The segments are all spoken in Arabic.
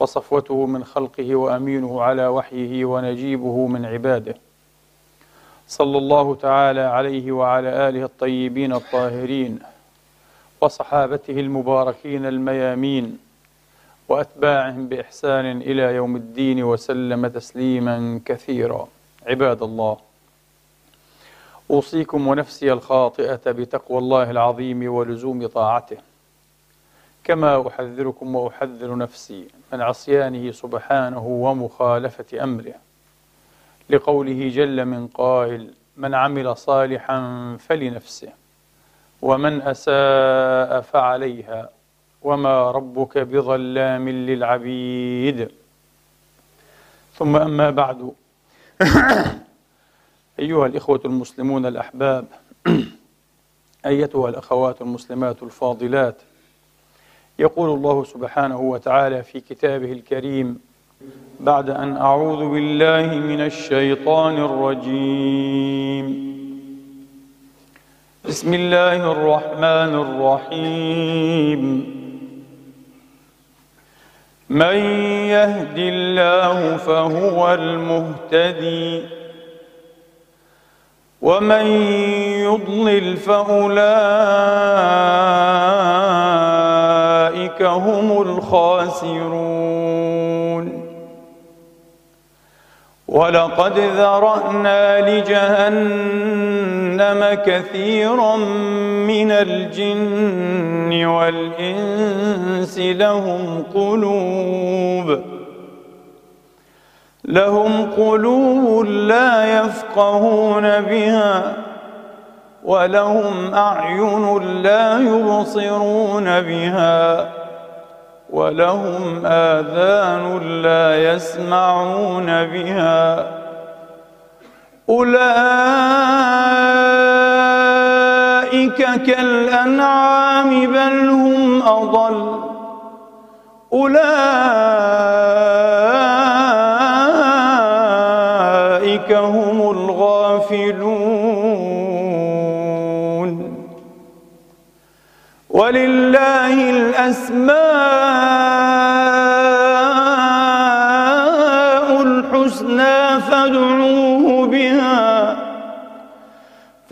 وصفوته من خلقه وأمينه على وحيه ونجيبه من عباده. صلى الله تعالى عليه وعلى آله الطيبين الطاهرين وصحابته المباركين الميامين وأتباعهم بإحسان إلى يوم الدين وسلم تسليما كثيرا. عباد الله أوصيكم ونفسي الخاطئة بتقوى الله العظيم ولزوم طاعته. كما أحذركم وأحذر نفسي من عصيانه سبحانه ومخالفة أمره. لقوله جل من قائل من عمل صالحا فلنفسه ومن أساء فعليها وما ربك بظلام للعبيد. ثم أما بعد. أيها الإخوة المسلمون الأحباب أيتها الأخوات المسلمات الفاضلات يقول الله سبحانه وتعالى في كتابه الكريم بعد أن أعوذ بالله من الشيطان الرجيم. بسم الله الرحمن الرحيم. من يهد الله فهو المهتدي ومن يضلل فأولئك هم الخاسرون. ولقد ذرأنا لجهنم كثيرا من الجن والإنس لهم قلوب لهم قلوب لا يفقهون بها ولهم أعين لا يبصرون بها. ولهم آذان لا يسمعون بها. أولئك كالأنعام بل هم أضل. أولئك هم الغافلون. ولله الأسماء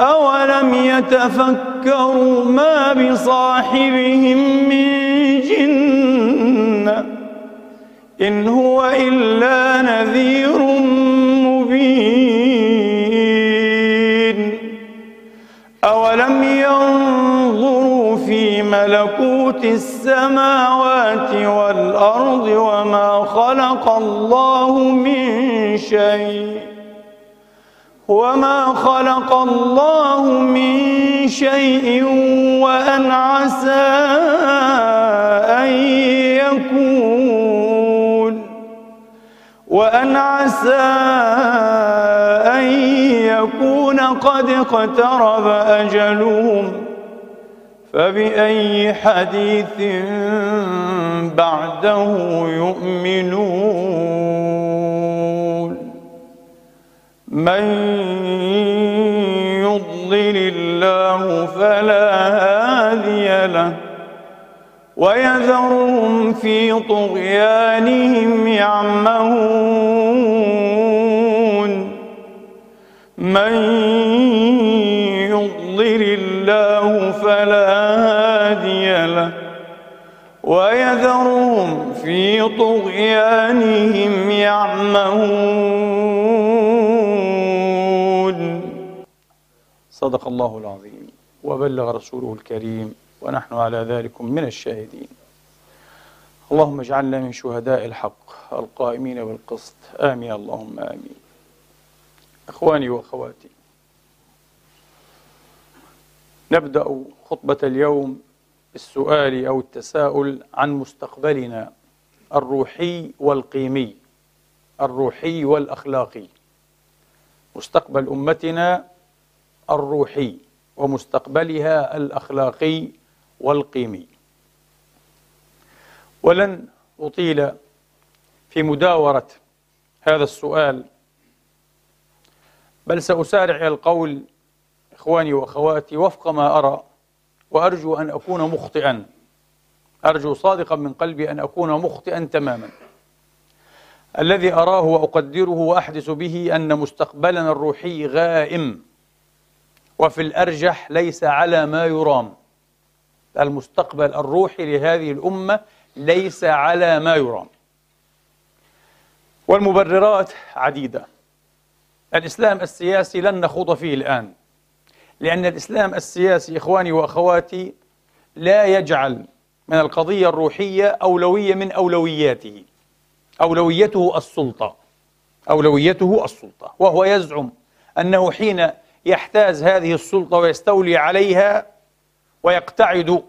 أولم يتفكروا ما بصاحبهم من جنة إن هو إلا نذير مبين أولم ينظروا في ملكوت السماوات والأرض وما خلق الله من شيء وما خلق الله من شيء وأن عسى أن يكون وأن عسى أن يكون قد اقترب أجلهم فبأي حديث بعده يؤمنون من يضلل الله فلا هادي له ويذرهم في طغيانهم يعمهون من يضلل الله فلا هادي له ويذرهم في طغيانهم يعمهون صدق الله العظيم. وبلغ رسوله الكريم ونحن على ذلك من الشاهدين. اللهم اجعلنا من شهداء الحق القائمين بالقسط. آمين. اللهم آمين. أخواني وأخواتي نبدأ خطبة اليوم بالسؤال أو التساؤل عن مستقبلنا الروحي والقيمي الروحي والأخلاقي. مستقبل أمتنا الروحي ومستقبلها الأخلاقي والقيمي. ولن أطيل في مداورة هذا السؤال بل سأسارع إلى القول إخواني وأخواتي وفق ما أرى وأرجو أن أكون مخطئا. أرجو صادقا من قلبي أن أكون مخطئا تماما. الذي أراه وأقدره وأحدث به أن مستقبلنا الروحي غائم. وفي الأرجح ليس على ما يرام. المستقبل الروحي لهذه الأمة ليس على ما يرام. والمبررات عديدة. الإسلام السياسي لن نخوض فيه الآن لأن الإسلام السياسي إخواني وأخواتي لا يجعل من القضية الروحية أولوية من أولوياته. أولويته السلطة. أولويته السلطة. وهو يزعم أنه حين يحتاز هذه السلطة ويستولي عليها ويقتعد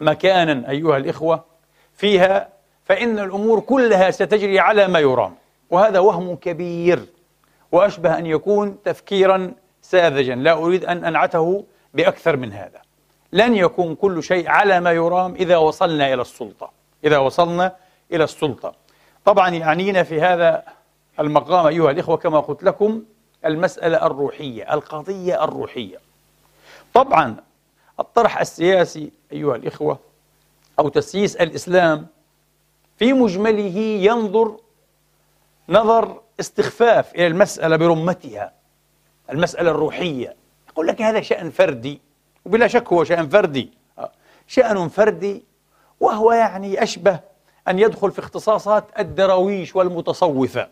مكانا أيها الإخوة فيها فإن الأمور كلها ستجري على ما يرام. وهذا وهم كبير وأشبه أن يكون تفكيرا ساذجا. لا أريد أن أنعته بأكثر من هذا. لن يكون كل شيء على ما يرام إذا وصلنا إلى السلطة. إذا وصلنا إلى السلطة. طبعا يعنينا في هذا المقام أيها الإخوة كما قلت لكم المسألة الروحية القضية الروحية. طبعا الطرح السياسي أيها الإخوة أو تسييس الإسلام في مجمله ينظر نظر استخفاف إلى المسألة برمتها المسألة الروحية. يقول لك هذا شأن فردي وبلا شك هو شأن فردي. شأن فردي وهو يعني أشبه أن يدخل في اختصاصات الدراويش والمتصوفة.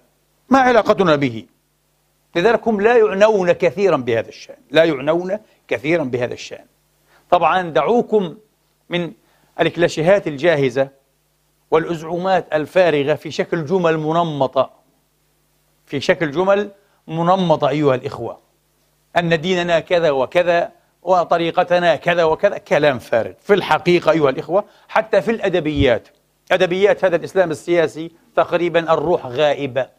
ما علاقتنا به؟ لذلك هم لا يعنون كثيرا بهذا الشأن لا يعنون كثيرا بهذا الشأن. طبعا دعوكم من الكلاشيهات الجاهزة والأزعومات الفارغة في شكل جمل منمطة. في شكل جمل منمطة أيها الإخوة. أن ديننا كذا وكذا وطريقتنا كذا وكذا كلام فارغ. في الحقيقة أيها الإخوة حتى في الأدبيات. أدبيات هذا الإسلام السياسي تقريبا الروح غائبة.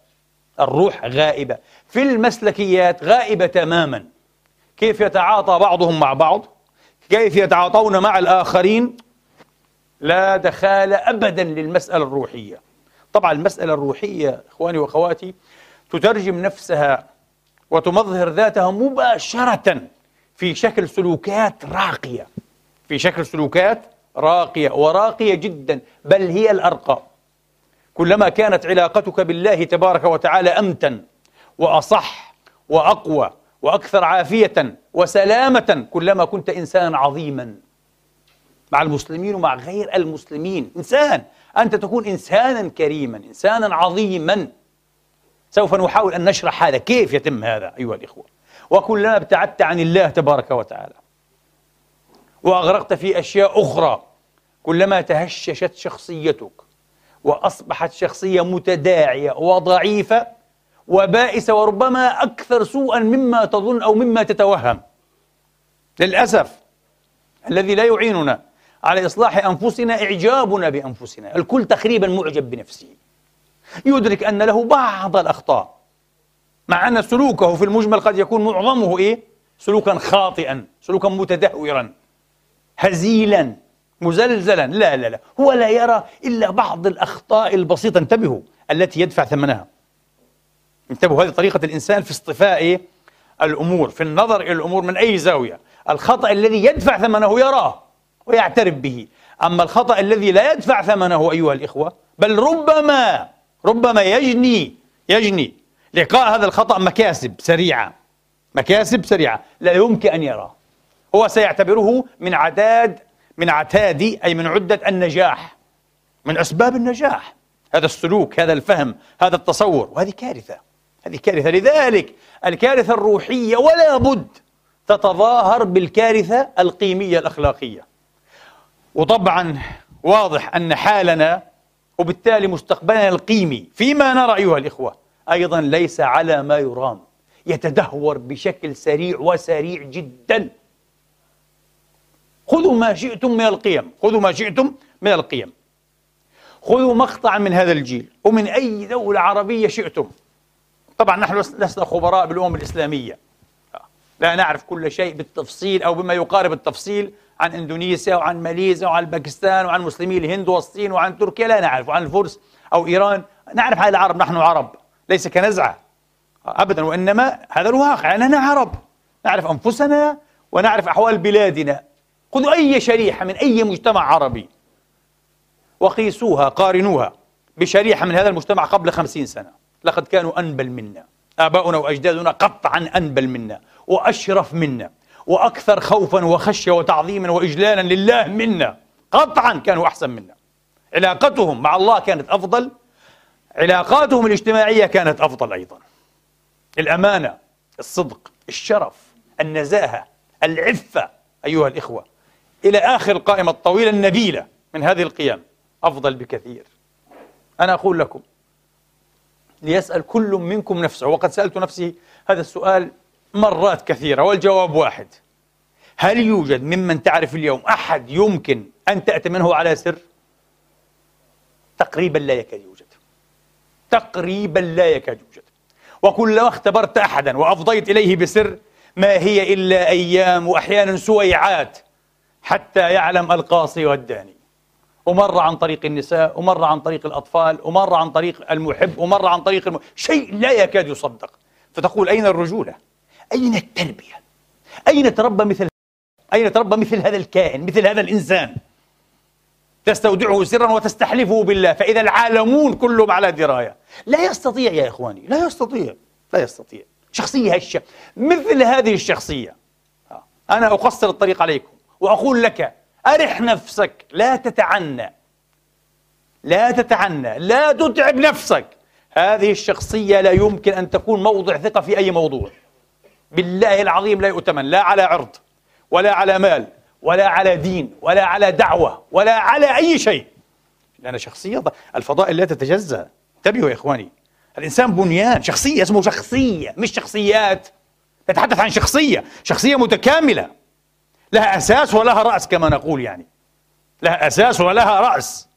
الروح غائبة. في المسلكيات غائبة تماما. كيف يتعاطى بعضهم مع بعض؟ كيف يتعاطون مع الآخرين؟ لا دخال أبدا للمسألة الروحية. طبعا المسألة الروحية إخواني وأخواتي تترجم نفسها وتمظهر ذاتها مباشرة في شكل سلوكات راقية. في شكل سلوكات راقية وراقية جدا بل هي الأرقى. كلما كانت علاقتك بالله تبارك وتعالى أمتن وأصح وأقوى وأكثر عافية وسلامة كلما كنت إنسانا عظيما. مع المسلمين ومع غير المسلمين. إنسان أنت تكون إنسانا كريما إنسانا عظيما. سوف نحاول أن نشرح هذا. كيف يتم هذا أيها الإخوة؟ وكلما ابتعدت عن الله تبارك وتعالى وأغرقت في أشياء أخرى كلما تهششت شخصيتك وأصبحت شخصية متداعية وضعيفة وبائسة وربما أكثر سوءا مما تظن أو مما تتوهم. للأسف الذي لا يعيننا على إصلاح أنفسنا إعجابنا بأنفسنا الكل تقريبا معجب بنفسه. يدرك أن له بعض الأخطاء مع أن سلوكه في المجمل قد يكون معظمه إيه؟ سلوكا خاطئا سلوكا متدهورا هزيلا. مزلزلا. لا لا لا. هو لا يرى إلا بعض الأخطاء البسيطة. انتبهوا التي يدفع ثمنها. انتبهوا هذه طريقة الإنسان في اصطفاء الأمور في النظر إلى الأمور من أي زاوية. الخطأ الذي يدفع ثمنه يراه ويعترف به. أما الخطأ الذي لا يدفع ثمنه أيها الإخوة بل ربما ربما يجني يجني لقاء هذا الخطأ مكاسب سريعة. مكاسب سريعة. لا يمكن أن يراه. هو سيعتبره من عداد من عتاد أي من عدة النجاح من أسباب النجاح. هذا السلوك هذا الفهم هذا التصور وهذه كارثة. هذه كارثة. لذلك الكارثة الروحية ولا بد تتظاهر بالكارثة القيمية الأخلاقية. وطبعا واضح أن حالنا وبالتالي مستقبلنا القيمي فيما نرى أيها الإخوة أيضا ليس على ما يرام يتدهور بشكل سريع وسريع جدا. خذوا ما شئتم من القيم. خذوا ما شئتم من القيم. خذوا مقطعا من هذا الجيل. ومن أي دولة عربية شئتم. طبعا نحن لسنا خبراء بالأمم الإسلامية. لا نعرف كل شيء بالتفصيل أو بما يقارب التفصيل عن إندونيسيا وعن ماليزيا وعن باكستان وعن مسلمي الهند والصين وعن تركيا. لا نعرف. وعن الفرس أو إيران. نعرف هذا العرب نحن عرب. ليس كنزعة. أبدا. وإنما هذا الواقع. أننا عرب. نعرف أنفسنا ونعرف أحوال بلادنا. خذوا أي شريحة من أي مجتمع عربي وقيسوها قارنوها بشريحة من هذا المجتمع قبل خمسين سنة. لقد كانوا أنبل منا. آباؤنا وأجدادنا قطعا أنبل منا وأشرف منا وأكثر خوفا وخشية وتعظيما وإجلالا لله منا. قطعا كانوا أحسن منا. علاقتهم مع الله كانت أفضل. علاقاتهم الاجتماعية كانت أفضل أيضا. الأمانة الصدق الشرف النزاهة العفة أيها الإخوة. إلى آخر القائمة الطويلة النبيلة من هذه القيم. أفضل بكثير. أنا أقول لكم ليسأل كل منكم نفسه وقد سألت نفسي هذا السؤال مرات كثيرة والجواب واحد. هل يوجد ممن تعرف اليوم أحد يمكن أن تأتي منه على سر؟ تقريبا لا يكاد يوجد. تقريبا لا يكاد يوجد. وكلما اختبرت أحدا وأفضيت إليه بسر ما هي إلا أيام وأحيانا سويعات حتى يعلم القاصي والداني. ومر عن طريق النساء ومر عن طريق الأطفال ومر عن طريق المحب ومر عن طريق الم... شيء لا يكاد يصدق. فتقول أين الرجولة؟ أين التربية؟ أين تربى مثل أين تربى مثل هذا الكائن مثل هذا الإنسان؟ تستودعه سرا وتستحلفه بالله. فإذا العالمون كلهم على دراية. لا يستطيع يا إخواني لا يستطيع لا يستطيع. شخصية هشة مثل هذه الشخصية. أنا أقصر الطريق عليكم. وأقول لك أرح نفسك لا تتعنى. لا تتعنى لا تتعب نفسك. هذه الشخصية لا يمكن أن تكون موضع ثقة في أي موضوع. بالله العظيم لا يؤتمن لا على عرض ولا على مال ولا على دين ولا على دعوة ولا على أي شيء. لأن شخصية الفضائل لا تتجزأ. انتبهوا يا إخواني. الإنسان بنيان شخصية اسمه شخصية مش شخصيات. نتحدث عن شخصية شخصية متكاملة. لها أساس ولها رأس كما نقول يعني. لها أساس ولها رأس.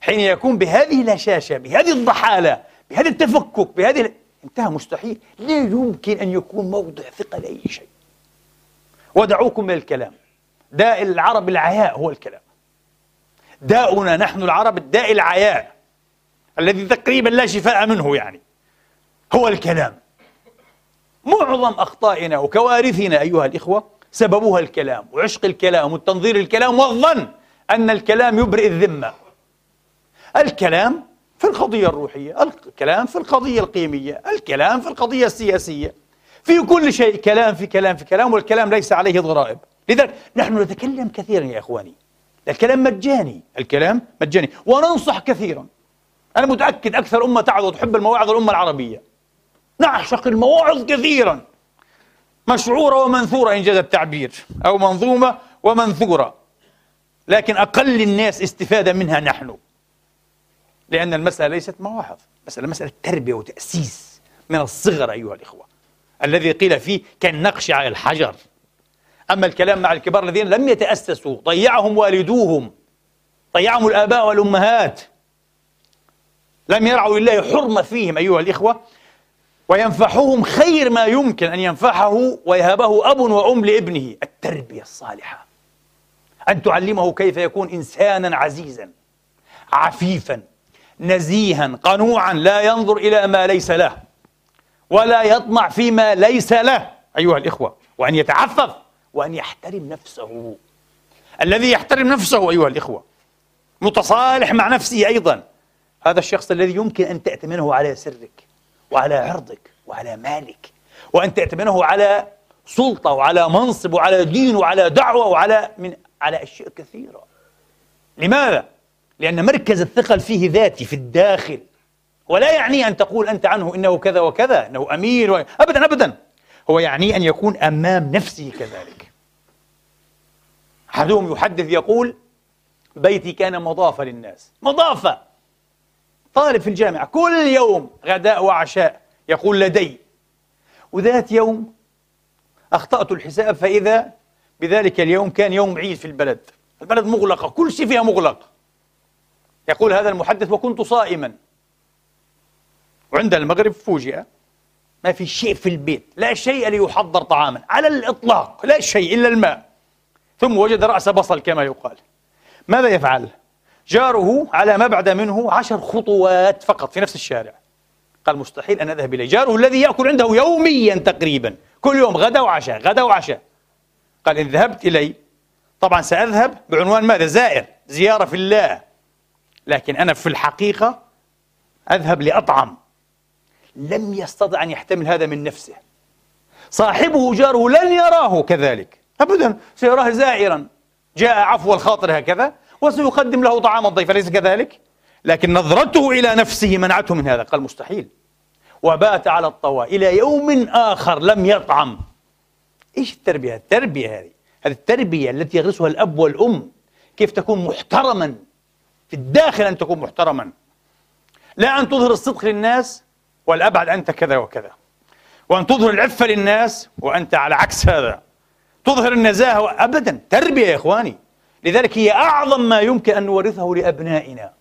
حين يكون بهذه الهشاشة بهذه الضحالة بهذا التفكك بهذه انتهى مستحيل. لا يمكن أن يكون موضع ثقة لأي شيء. ودعوكم من الكلام. داء العرب العياء هو الكلام. داؤنا نحن العرب الداء العياء. الذي تقريبا لا شفاء منه يعني. هو الكلام. معظم أخطائنا وكوارثنا أيها الإخوة سببها الكلام وعشق الكلام والتنظير الكلام والظن أن الكلام يبرئ الذمة. الكلام في القضية الروحية الكلام في القضية القيمية الكلام في القضية السياسية. في كل شيء كلام في كلام في كلام والكلام ليس عليه ضرائب. لذلك نحن نتكلم كثيرا يا إخواني. الكلام مجاني الكلام مجاني. وننصح كثيرا. أنا متأكد أكثر أمة تعظ تحب المواعظ الأمة العربية. نعشق المواعظ كثيرا. مشعورة ومنثورة إن جاز التعبير أو منظومة ومنثورة. لكن أقل الناس استفادة منها نحن. لأن المسألة ليست مواعظ مسألة مسألة تربية وتأسيس من الصغر أيها الإخوة. الذي قيل فيه كالنقش على الحجر. أما الكلام مع الكبار الذين لم يتأسسوا ضيعهم والدوهم. ضيعهم الآباء والأمهات. لم يرعوا لله حرمة فيهم أيها الإخوة. وينفحهم خير ما يمكن أن ينفحه ويهبه أب وأم لابنه. التربية الصالحة. أن تعلمه كيف يكون إنسانا عزيزا عفيفا نزيها قنوعا لا ينظر إلى ما ليس له ولا يطمع فيما ليس له. أيها الإخوة وأن يتعفف وأن يحترم نفسه. الذي يحترم نفسه أيها الإخوة متصالح مع نفسه أيضا. هذا الشخص الذي يمكن أن تأتمنه على سرك. وعلى عرضك وعلى مالك. وأن تأتمنه على سلطة وعلى منصب وعلى دين وعلى دعوة وعلى من على أشياء كثيرة. لماذا؟ لأن مركز الثقل فيه ذاتي في الداخل. ولا يعني أن تقول أنت عنه إنه كذا وكذا إنه أمين و... أبدا أبدا. هو يعني أن يكون أمام نفسه كذلك. أحدهم يحدث يقول بيتي كان مضافة للناس. مضافة. طالب في الجامعة كل يوم غداء وعشاء يقول لدي. وذات يوم أخطأت الحساب فإذا بذلك اليوم كان يوم عيد في البلد. البلد مغلقة كل شيء فيها مغلق. يقول هذا المحدث وكنت صائما. وعند المغرب فوجئ ما في شيء في البيت لا شيء ليحضر طعاما على الإطلاق لا شيء إلا الماء. ثم وجد رأس بصل كما يقال. ماذا يفعل؟ جاره على ما بعد منه عشر خطوات فقط في نفس الشارع. قال مستحيل أن أذهب إليه. جاره الذي يأكل عنده يوميا تقريبا كل يوم غدا وعشاء غدا وعشاء. قال إن ذهبت إلي طبعا سأذهب بعنوان ماذا؟ زائر زيارة في الله. لكن أنا في الحقيقة أذهب لأطعم. لم يستطع أن يحتمل هذا من نفسه. صاحبه جاره لن يراه كذلك. أبدا سيراه زائرا. جاء عفو الخاطر هكذا. وسيقدم له طعام الضيف أليس كذلك؟ لكن نظرته إلى نفسه منعته من هذا قال مستحيل. وبات على الطوى إلى يوم آخر لم يطعم. إيش التربية؟ التربية هذه هذه التربية التي يغرسها الأب والأم كيف تكون محترما في الداخل أن تكون محترما. لا أن تظهر الصدق للناس والأبعد أنت كذا وكذا. وأن تظهر العفة للناس وأنت على عكس هذا. تظهر النزاهة أبدا تربية يا إخواني. لذلك هي أعظم ما يمكن أن نورثه لأبنائنا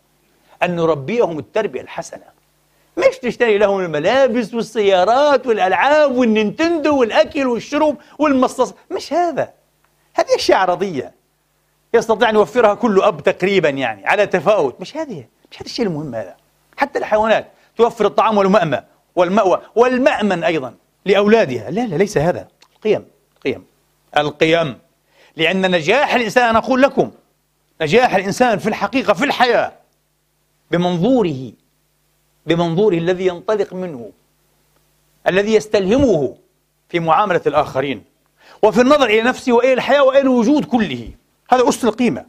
أن نربيهم التربية الحسنة. مش تشتري لهم الملابس والسيارات والألعاب والنينتندو والأكل والشرب والمصاص مش هذا. هذه أشياء عرضية. يستطيع أن يوفرها كل أب تقريبا يعني على تفاوت. مش هذه مش هذا الشيء المهم هذا. حتى الحيوانات توفر الطعام والمأمى والمأوى والمأمن أيضا لأولادها. لا لا ليس هذا. القيم القيم. القيم. لأن نجاح الإنسان أنا أقول لكم نجاح الإنسان في الحقيقة في الحياة بمنظوره بمنظوره الذي ينطلق منه الذي يستلهمه في معاملة الآخرين وفي النظر إلى نفسه وإلى الحياة وإلى الوجود كله. هذا أس القيمة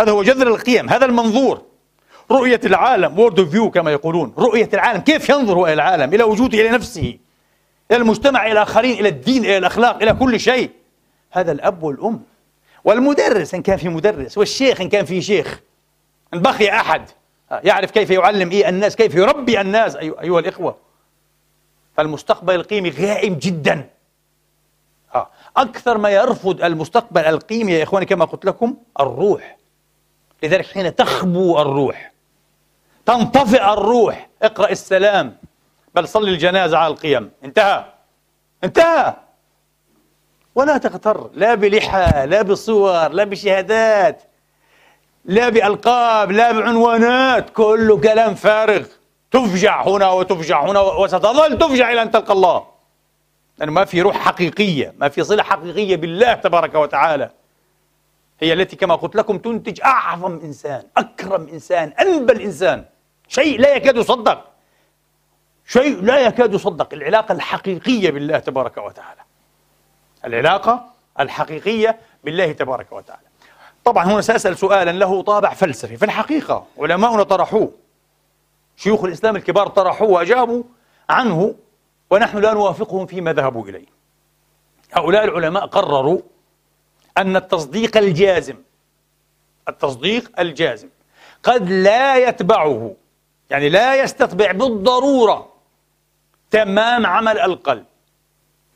هذا هو جذر القيم هذا المنظور. رؤية العالم world of view كما يقولون رؤية العالم كيف ينظر إلى العالم إلى وجوده إلى نفسه إلى المجتمع إلى الآخرين إلى الدين إلى الأخلاق إلى كل شيء. هذا الأب والأم والمدرس إن كان في مدرس والشيخ إن كان في شيخ. إن بقي أحد. يعرف كيف يعلم إيه الناس كيف يربي الناس. أيها الإخوة. فالمستقبل القيمي غائم جدا. أكثر ما يرفض المستقبل القيمي يا إخواني كما قلت لكم الروح. لذلك حين تخبو الروح تنطفئ الروح اقرأ السلام بل صلي الجنازة على القيم. انتهى. انتهى. ولا تغتر لا بلحى لا بصور لا بشهادات لا بألقاب لا بعنوانات كله كلام فارغ. تفجع هنا وتفجع هنا وستظل تفجع إلى أن تلقى الله. لأنه ما في روح حقيقية ما في صلة حقيقية بالله تبارك وتعالى. هي التي كما قلت لكم تنتج أعظم إنسان أكرم إنسان أنبل إنسان. شيء لا يكاد يصدق. شيء لا يكاد يصدق. العلاقة الحقيقية بالله تبارك وتعالى. العلاقة الحقيقية بالله تبارك وتعالى. طبعا هنا سأسأل سؤالا له طابع فلسفي. في الحقيقة علماؤنا طرحوه شيوخ الإسلام الكبار طرحوه وأجابوا عنه ونحن لا نوافقهم فيما ذهبوا إليه. هؤلاء العلماء قرروا أن التصديق الجازم التصديق الجازم قد لا يتبعه يعني لا يستتبع بالضرورة تمام عمل القلب.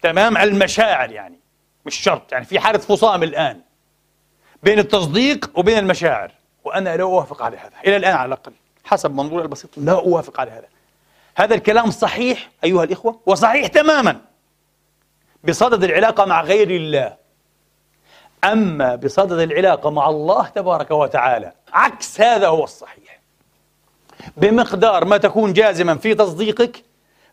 تمام المشاعر يعني مش شرط يعني في حالة فصام الآن بين التصديق وبين المشاعر وأنا لا أوافق على هذا إلى الآن على الأقل حسب منظوري البسيط لا أوافق على هذا. هذا الكلام صحيح أيها الإخوة؟ وصحيح تماما. بصدد العلاقة مع غير الله. أما بصدد العلاقة مع الله تبارك وتعالى عكس هذا هو الصحيح. بمقدار ما تكون جازما في تصديقك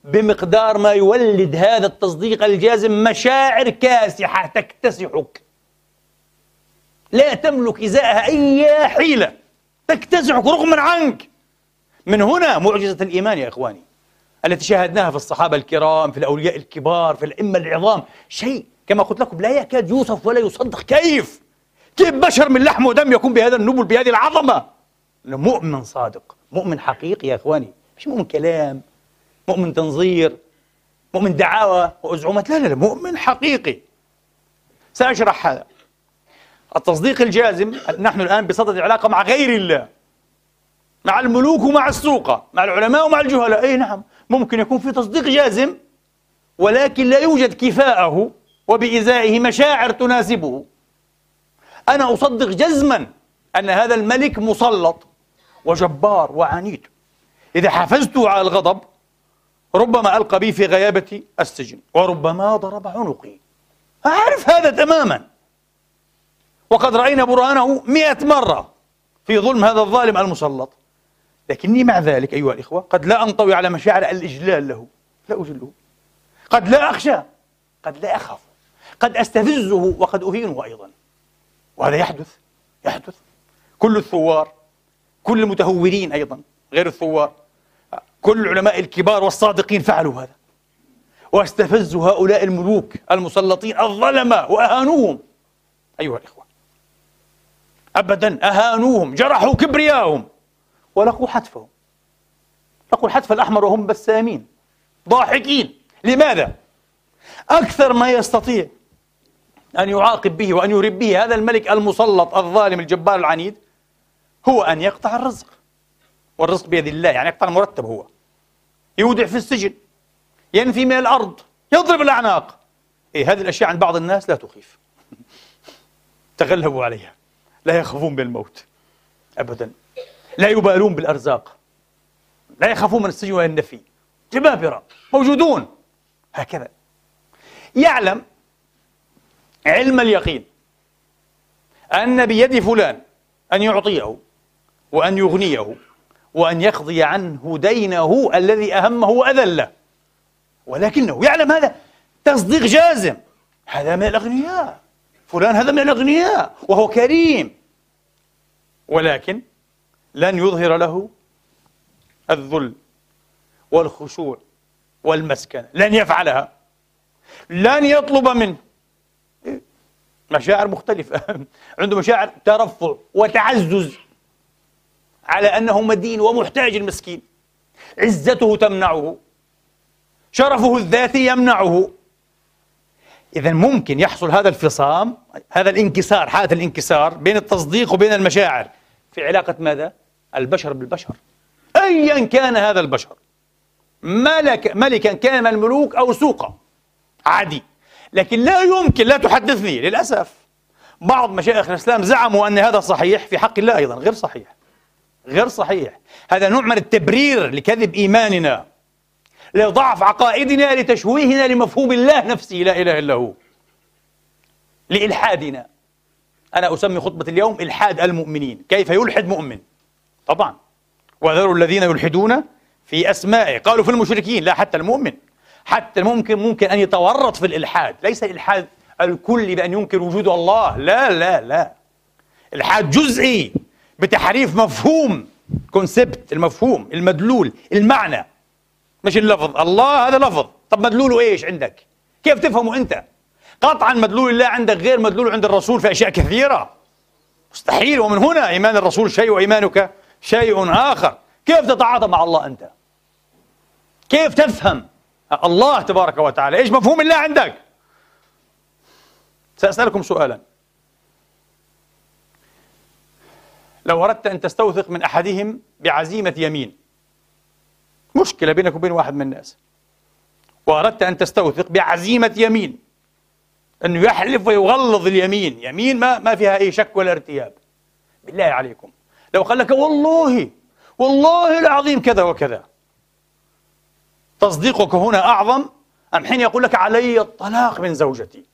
بمقدار ما يولد هذا التصديق الجازم مشاعر كاسحة تكتسحك. لا تملك إزاءها أي حيلة. تكتسحك رغما عنك. من هنا معجزة الإيمان يا إخواني التي شاهدناها في الصحابة الكرام في الأولياء الكبار في الأئمة العظام. شيء كما قلت لكم لا يكاد يوصف ولا يصدق. كيف؟ كيف بشر من لحم ودم يكون بهذا النبل بهذه العظمة؟ مؤمن صادق مؤمن حقيقي يا إخواني. مش مؤمن كلام. مؤمن تنظير مؤمن دعاوى وأزعمات لا لا لا مؤمن حقيقي. سأشرح هذا. التصديق الجازم نحن الآن بصدد العلاقة مع غير الله مع الملوك ومع السوقة مع العلماء ومع الجهلاء. أي نعم ممكن يكون في تصديق جازم ولكن لا يوجد كفاءه وبإزائه مشاعر تناسبه. أنا أصدق جزما أن هذا الملك مسلط وجبار وعنيد. إذا حافزته على الغضب ربما ألقى بي في غيابة السجن وربما ضرب عنقي. أعرف هذا تماما. وقد رأينا برهانه مئة مرة في ظلم هذا الظالم المسلط. لكني مع ذلك أيها الإخوة قد لا أنطوي على مشاعر الإجلال له. لا أجله. قد لا أخشى قد لا أخاف قد أستفزه وقد أهينه أيضا. وهذا يحدث يحدث. كل الثوار كل المتهورين أيضا غير الثوار. كل العلماء الكبار والصادقين فعلوا هذا. واستفزوا هؤلاء الملوك المسلطين الظلمة وأهانوهم. أيها الإخوة. أبدا أهانوهم جرحوا كبرياءهم ولقوا حتفهم. لقوا الحتف الأحمر وهم بسامين ضاحكين. لماذا؟ أكثر ما يستطيع أن يعاقب به وأن يرب به هذا الملك المسلط الظالم الجبار العنيد هو أن يقطع الرزق. والرزق بيد الله يعني يقطع المرتب هو. يودع في السجن ينفي من الأرض يضرب الأعناق. إيه هذه الأشياء عند بعض الناس لا تخيف. تغلبوا عليها. لا يخافون بالموت أبدا. لا يبالون بالأرزاق. لا يخافون من السجن ولا النفي. جبابرة. موجودون. هكذا. يعلم علم اليقين أن بيد فلان أن يعطيه وأن يغنيه وأن يقضي عنه دينه الذي أهمه وأذله. ولكنه يعلم هذا تصديق جازم. هذا من الأغنياء. فلان هذا من الأغنياء. وهو كريم. ولكن لن يظهر له الذل والخشوع والمسكنة لن يفعلها. لن يطلب منه. مشاعر مختلفة. عنده مشاعر ترفع وتعزز. على أنه مدين ومحتاج المسكين. عزته تمنعه. شرفه الذاتي يمنعه. إذا ممكن يحصل هذا الفصام هذا الانكسار حالة الانكسار بين التصديق وبين المشاعر. في علاقة ماذا؟ البشر بالبشر. أيا كان هذا البشر. ملك ملكا كان من الملوك أو سوقا. عادي. لكن لا يمكن لا تحدثني. للأسف. بعض مشايخ الإسلام زعموا أن هذا صحيح في حق الله أيضا غير صحيح. غير صحيح. هذا نوع من التبرير لكذب إيماننا. لضعف عقائدنا لتشويهنا لمفهوم الله نفسه لا إله إلا هو. لإلحادنا. أنا أسمي خطبة اليوم إلحاد المؤمنين. كيف يلحد مؤمن؟ طبعا. وذروا الذين يلحدون في أسمائه قالوا في المشركين لا حتى المؤمن. حتى الممكن ممكن أن يتورط في الإلحاد. ليس الإلحاد الكلي بأن ينكر وجود الله. لا لا لا. إلحاد جزئي. بتحريف مفهوم كونسبت المفهوم المدلول المعنى. مش اللفظ. الله هذا لفظ. طب مدلوله إيش عندك؟ كيف تفهمه أنت؟ قطعا مدلول الله عندك غير مدلول عند الرسول في أشياء كثيرة. مستحيل. ومن هنا إيمان الرسول شيء وإيمانك شيء آخر. كيف تتعاطى مع الله أنت؟ كيف تفهم؟ الله تبارك وتعالى. إيش مفهوم الله عندك؟ سأسألكم سؤالا. لو أردت أن تستوثق من أحدهم بعزيمة يمين. مشكلة بينك وبين واحد من الناس. وأردت أن تستوثق بعزيمة يمين. أنه يحلف ويغلظ اليمين. يمين ما, ما فيها أي شك ولا ارتياب. بالله عليكم. لو قال لك والله والله العظيم كذا وكذا. تصديقك هنا أعظم أم حين يقول لك علي الطلاق من زوجتي؟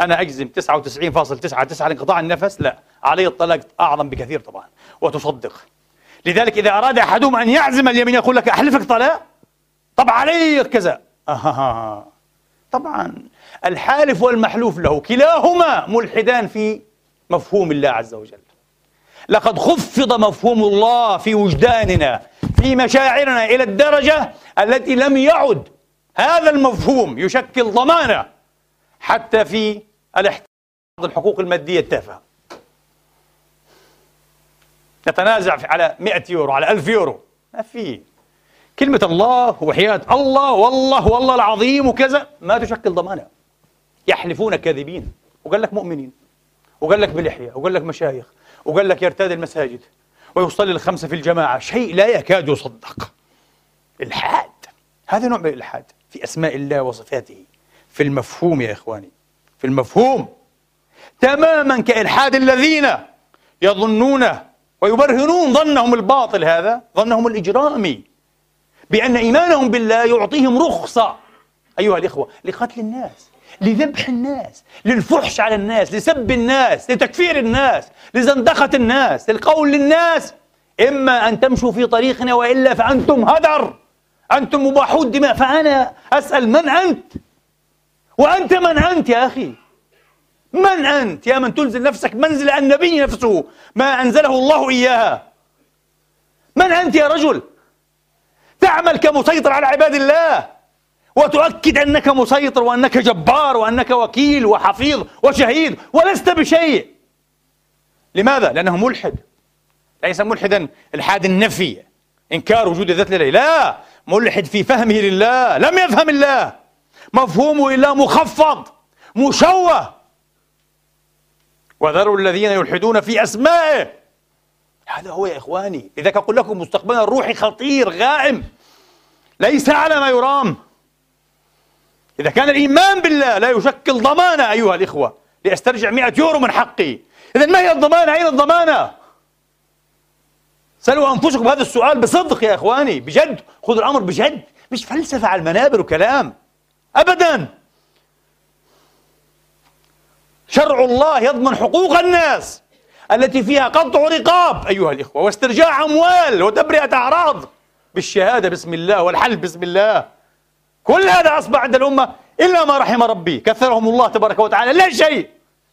أنا أجزم 99.99 لانقطاع النفس؟ لا. علي الطلاق أعظم بكثير طبعا وتصدق. لذلك إذا أراد أحدهم أن يعزم اليمين يقول لك أحلفك طلاق؟ طب علي كذا. آه طبعا. الحالف والمحلوف له كلاهما ملحدان في مفهوم الله عز وجل. لقد خفض مفهوم الله في وجداننا في مشاعرنا إلى الدرجة التي لم يعد هذا المفهوم يشكل ضمانة حتى في الاحتفاظ الحقوق المادية التافهة. نتنازع على 100 يورو على 1000 يورو. ما في. كلمة الله وحياة الله والله والله العظيم وكذا ما تشكل ضمانة. يحلفون كاذبين. وقال لك مؤمنين. وقال لك بلحية. وقال لك مشايخ. وقال لك يرتاد المساجد. ويصلي الخمسة في الجماعة. شيء لا يكاد يصدق. إلحاد. هذا نوع من الإلحاد في أسماء الله وصفاته. في المفهوم يا إخواني. في المفهوم. تماما كإلحاد الذين يظنون ويبرهنون ظنهم الباطل هذا ظنهم الإجرامي بأن إيمانهم بالله يعطيهم رخصة. أيها الإخوة لقتل الناس لذبح الناس للفحش على الناس لسب الناس لتكفير الناس لزندقة الناس للقول للناس. إما أن تمشوا في طريقنا وإلا فأنتم هدر. أنتم مباحو الدماء. فأنا أسأل من أنت؟ وأنت من أنت يا أخي؟ من أنت يا من تنزل نفسك؟ منزل النبي نفسه ما أنزله الله إياها. من أنت يا رجل؟ تعمل كمسيطر على عباد الله وتؤكد أنك مسيطر وأنك جبار وأنك وكيل وحفيظ وشهيد ولست بشيء. لماذا؟ لأنه ملحد. ليس ملحدا الحاد النفي إنكار وجود الذات لله. لا ملحد في فهمه لله لم يفهم الله. مفهومه إلا مخفض مشوه. وذروا الذين يلحدون في أسمائه. هذا هو يا إخواني لذلك أقول لكم مستقبلنا الروحي خطير غائم. ليس على ما يرام. إذا كان الإيمان بالله لا يشكل ضمانة أيها الإخوة لأسترجع 100 يورو من حقي. إذا ما هي الضمانة؟ أين الضمانة؟ سألوا أنفسكم هذا السؤال بصدق يا إخواني بجد. خذوا الأمر بجد. مش فلسفة على المنابر وكلام. أبدا. شرع الله يضمن حقوق الناس التي فيها قطع رقاب. أيها الإخوة واسترجاع أموال وتبرئة أعراض. بالشهادة بسم الله والحلف بسم الله. كل هذا أصبح عند الأمة إلا ما رحم ربي. كثرهم الله تبارك وتعالى. لا شيء.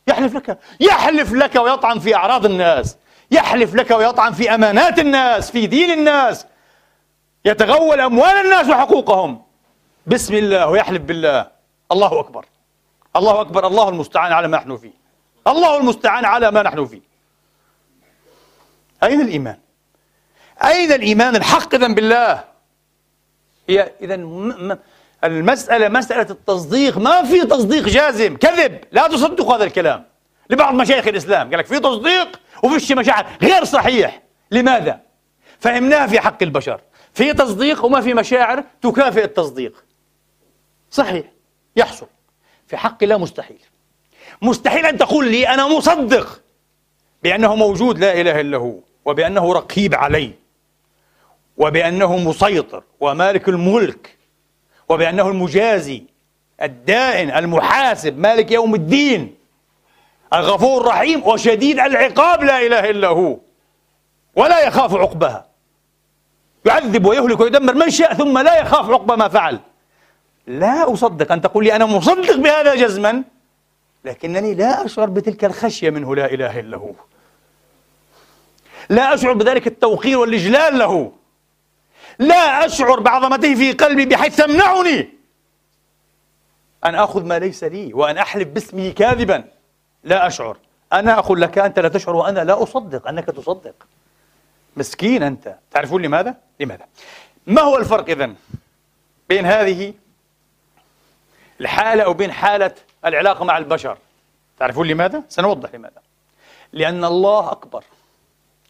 يحلف لك. يحلف لك ويطعن في أعراض الناس. يحلف لك ويطعن في أمانات الناس في دين الناس. يتغول أموال الناس وحقوقهم. بسم الله ويحلف بالله. الله أكبر. الله أكبر. الله المستعان على ما نحن فيه. الله المستعان على ما نحن فيه. أين الإيمان؟ أين الإيمان الحق إذن بالله؟ هي إذا المسألة مسألة التصديق. ما في تصديق جازم. كذب. لا تصدقوا هذا الكلام. لبعض مشايخ الإسلام. قال لك في تصديق وفي مشاعر غير صحيح. لماذا؟ فهمناها في حق البشر. في تصديق وما في مشاعر تكافئ التصديق. صحيح. يحصل. في حق الله مستحيل. مستحيل أن تقول لي أنا مصدق بأنه موجود لا إله إلا هو وبأنه رقيب علي وبأنه مسيطر ومالك الملك وبأنه المجازي الدائن المحاسب مالك يوم الدين الغفور الرحيم وشديد العقاب لا إله إلا هو ولا يخاف عقبها يعذب ويهلك ويدمر من شاء ثم لا يخاف عقب ما فعل. لا أصدق. أن تقول لي أنا مصدق بهذا جزما؟ لكنني لا أشعر بتلك الخشية منه. لا إله إلا هو. لا أشعر بذلك التوقير والإجلال له. لا أشعر بعظمته في قلبي بحيث تمنعني أن أخذ ما ليس لي وأن أحلف باسمه كاذبا. لا أشعر. أنا أقول لك أنت لا تشعر وأنا لا أصدق. أنك تصدق. مسكين أنت. تعرفون لماذا؟ لماذا؟ ما هو الفرق إذن بين هذه الحالة وبين حالة العلاقة مع البشر. تعرفون لماذا؟ سنوضح لماذا. لأن الله أكبر.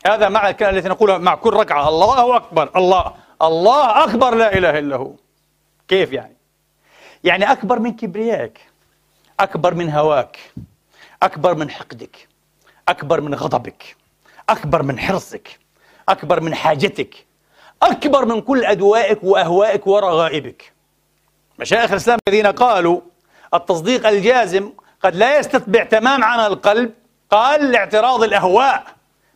هذا معنى الكلمة التي نقولها مع كل ركعة. الله أكبر. الله. الله أكبر. لا إله إلا هو. كيف يعني؟ يعني أكبر من كبريائك. أكبر من هواك. أكبر من حقدك. أكبر من غضبك. أكبر من حرصك. أكبر من حاجتك. أكبر من كل أدوائك وأهوائك ورغائبك. مشايخ الإسلام الذين قالوا التصديق الجازم قد لا يستتبع تمام عمل القلب قال لاعتراض الأهواء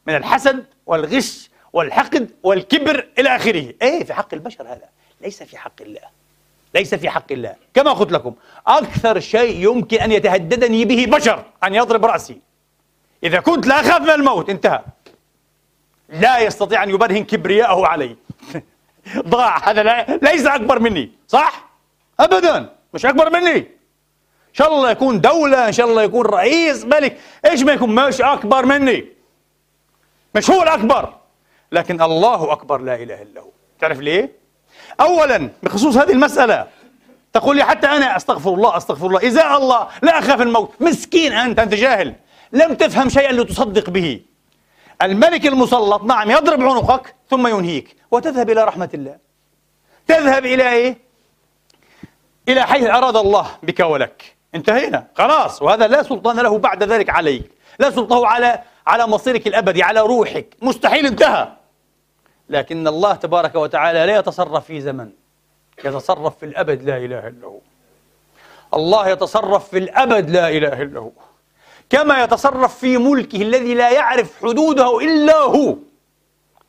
من الحسد والغش والحقد والكبر إلى آخره. إيه في حق البشر هذا. ليس في حق الله. ليس في حق الله. كما قلت لكم أكثر شيء يمكن أن يتهددني به بشر أن يضرب رأسي. إذا كنت لا أخاف من الموت انتهى. لا يستطيع أن يبرهن كبرياءه علي. ضاع. هذا لا ليس أكبر مني. صح؟ أبدا. مش أكبر مني. إن شاء الله يكون دولة إن شاء الله يكون رئيس ملك. إيش ما يكون مش أكبر مني. مش هو الأكبر لكن الله أكبر لا إله إلا هو. تعرف ليه؟ أولا بخصوص هذه المسألة. تقول لي حتى أنا أستغفر الله أستغفر الله. إزاء الله لا أخاف الموت. مسكين أنت أنت جاهل. لم تفهم شيئا لتصدق به. الملك المسلط نعم يضرب عنقك ثم ينهيك. وتذهب إلى رحمة الله. تذهب إلى إيه؟ إلى حيث أراد الله بك ولك. انتهينا. خلاص. وهذا لا سلطان له بعد ذلك عليك. لا سلطان على على مصيرك الأبدي على روحك. مستحيل انتهى. لكن الله تبارك وتعالى لا يتصرف في زمن. يتصرف في الأبد لا إله إلا هو. الله يتصرف في الأبد لا إله إلا هو. كما يتصرف في ملكه الذي لا يعرف حدوده إلا هو.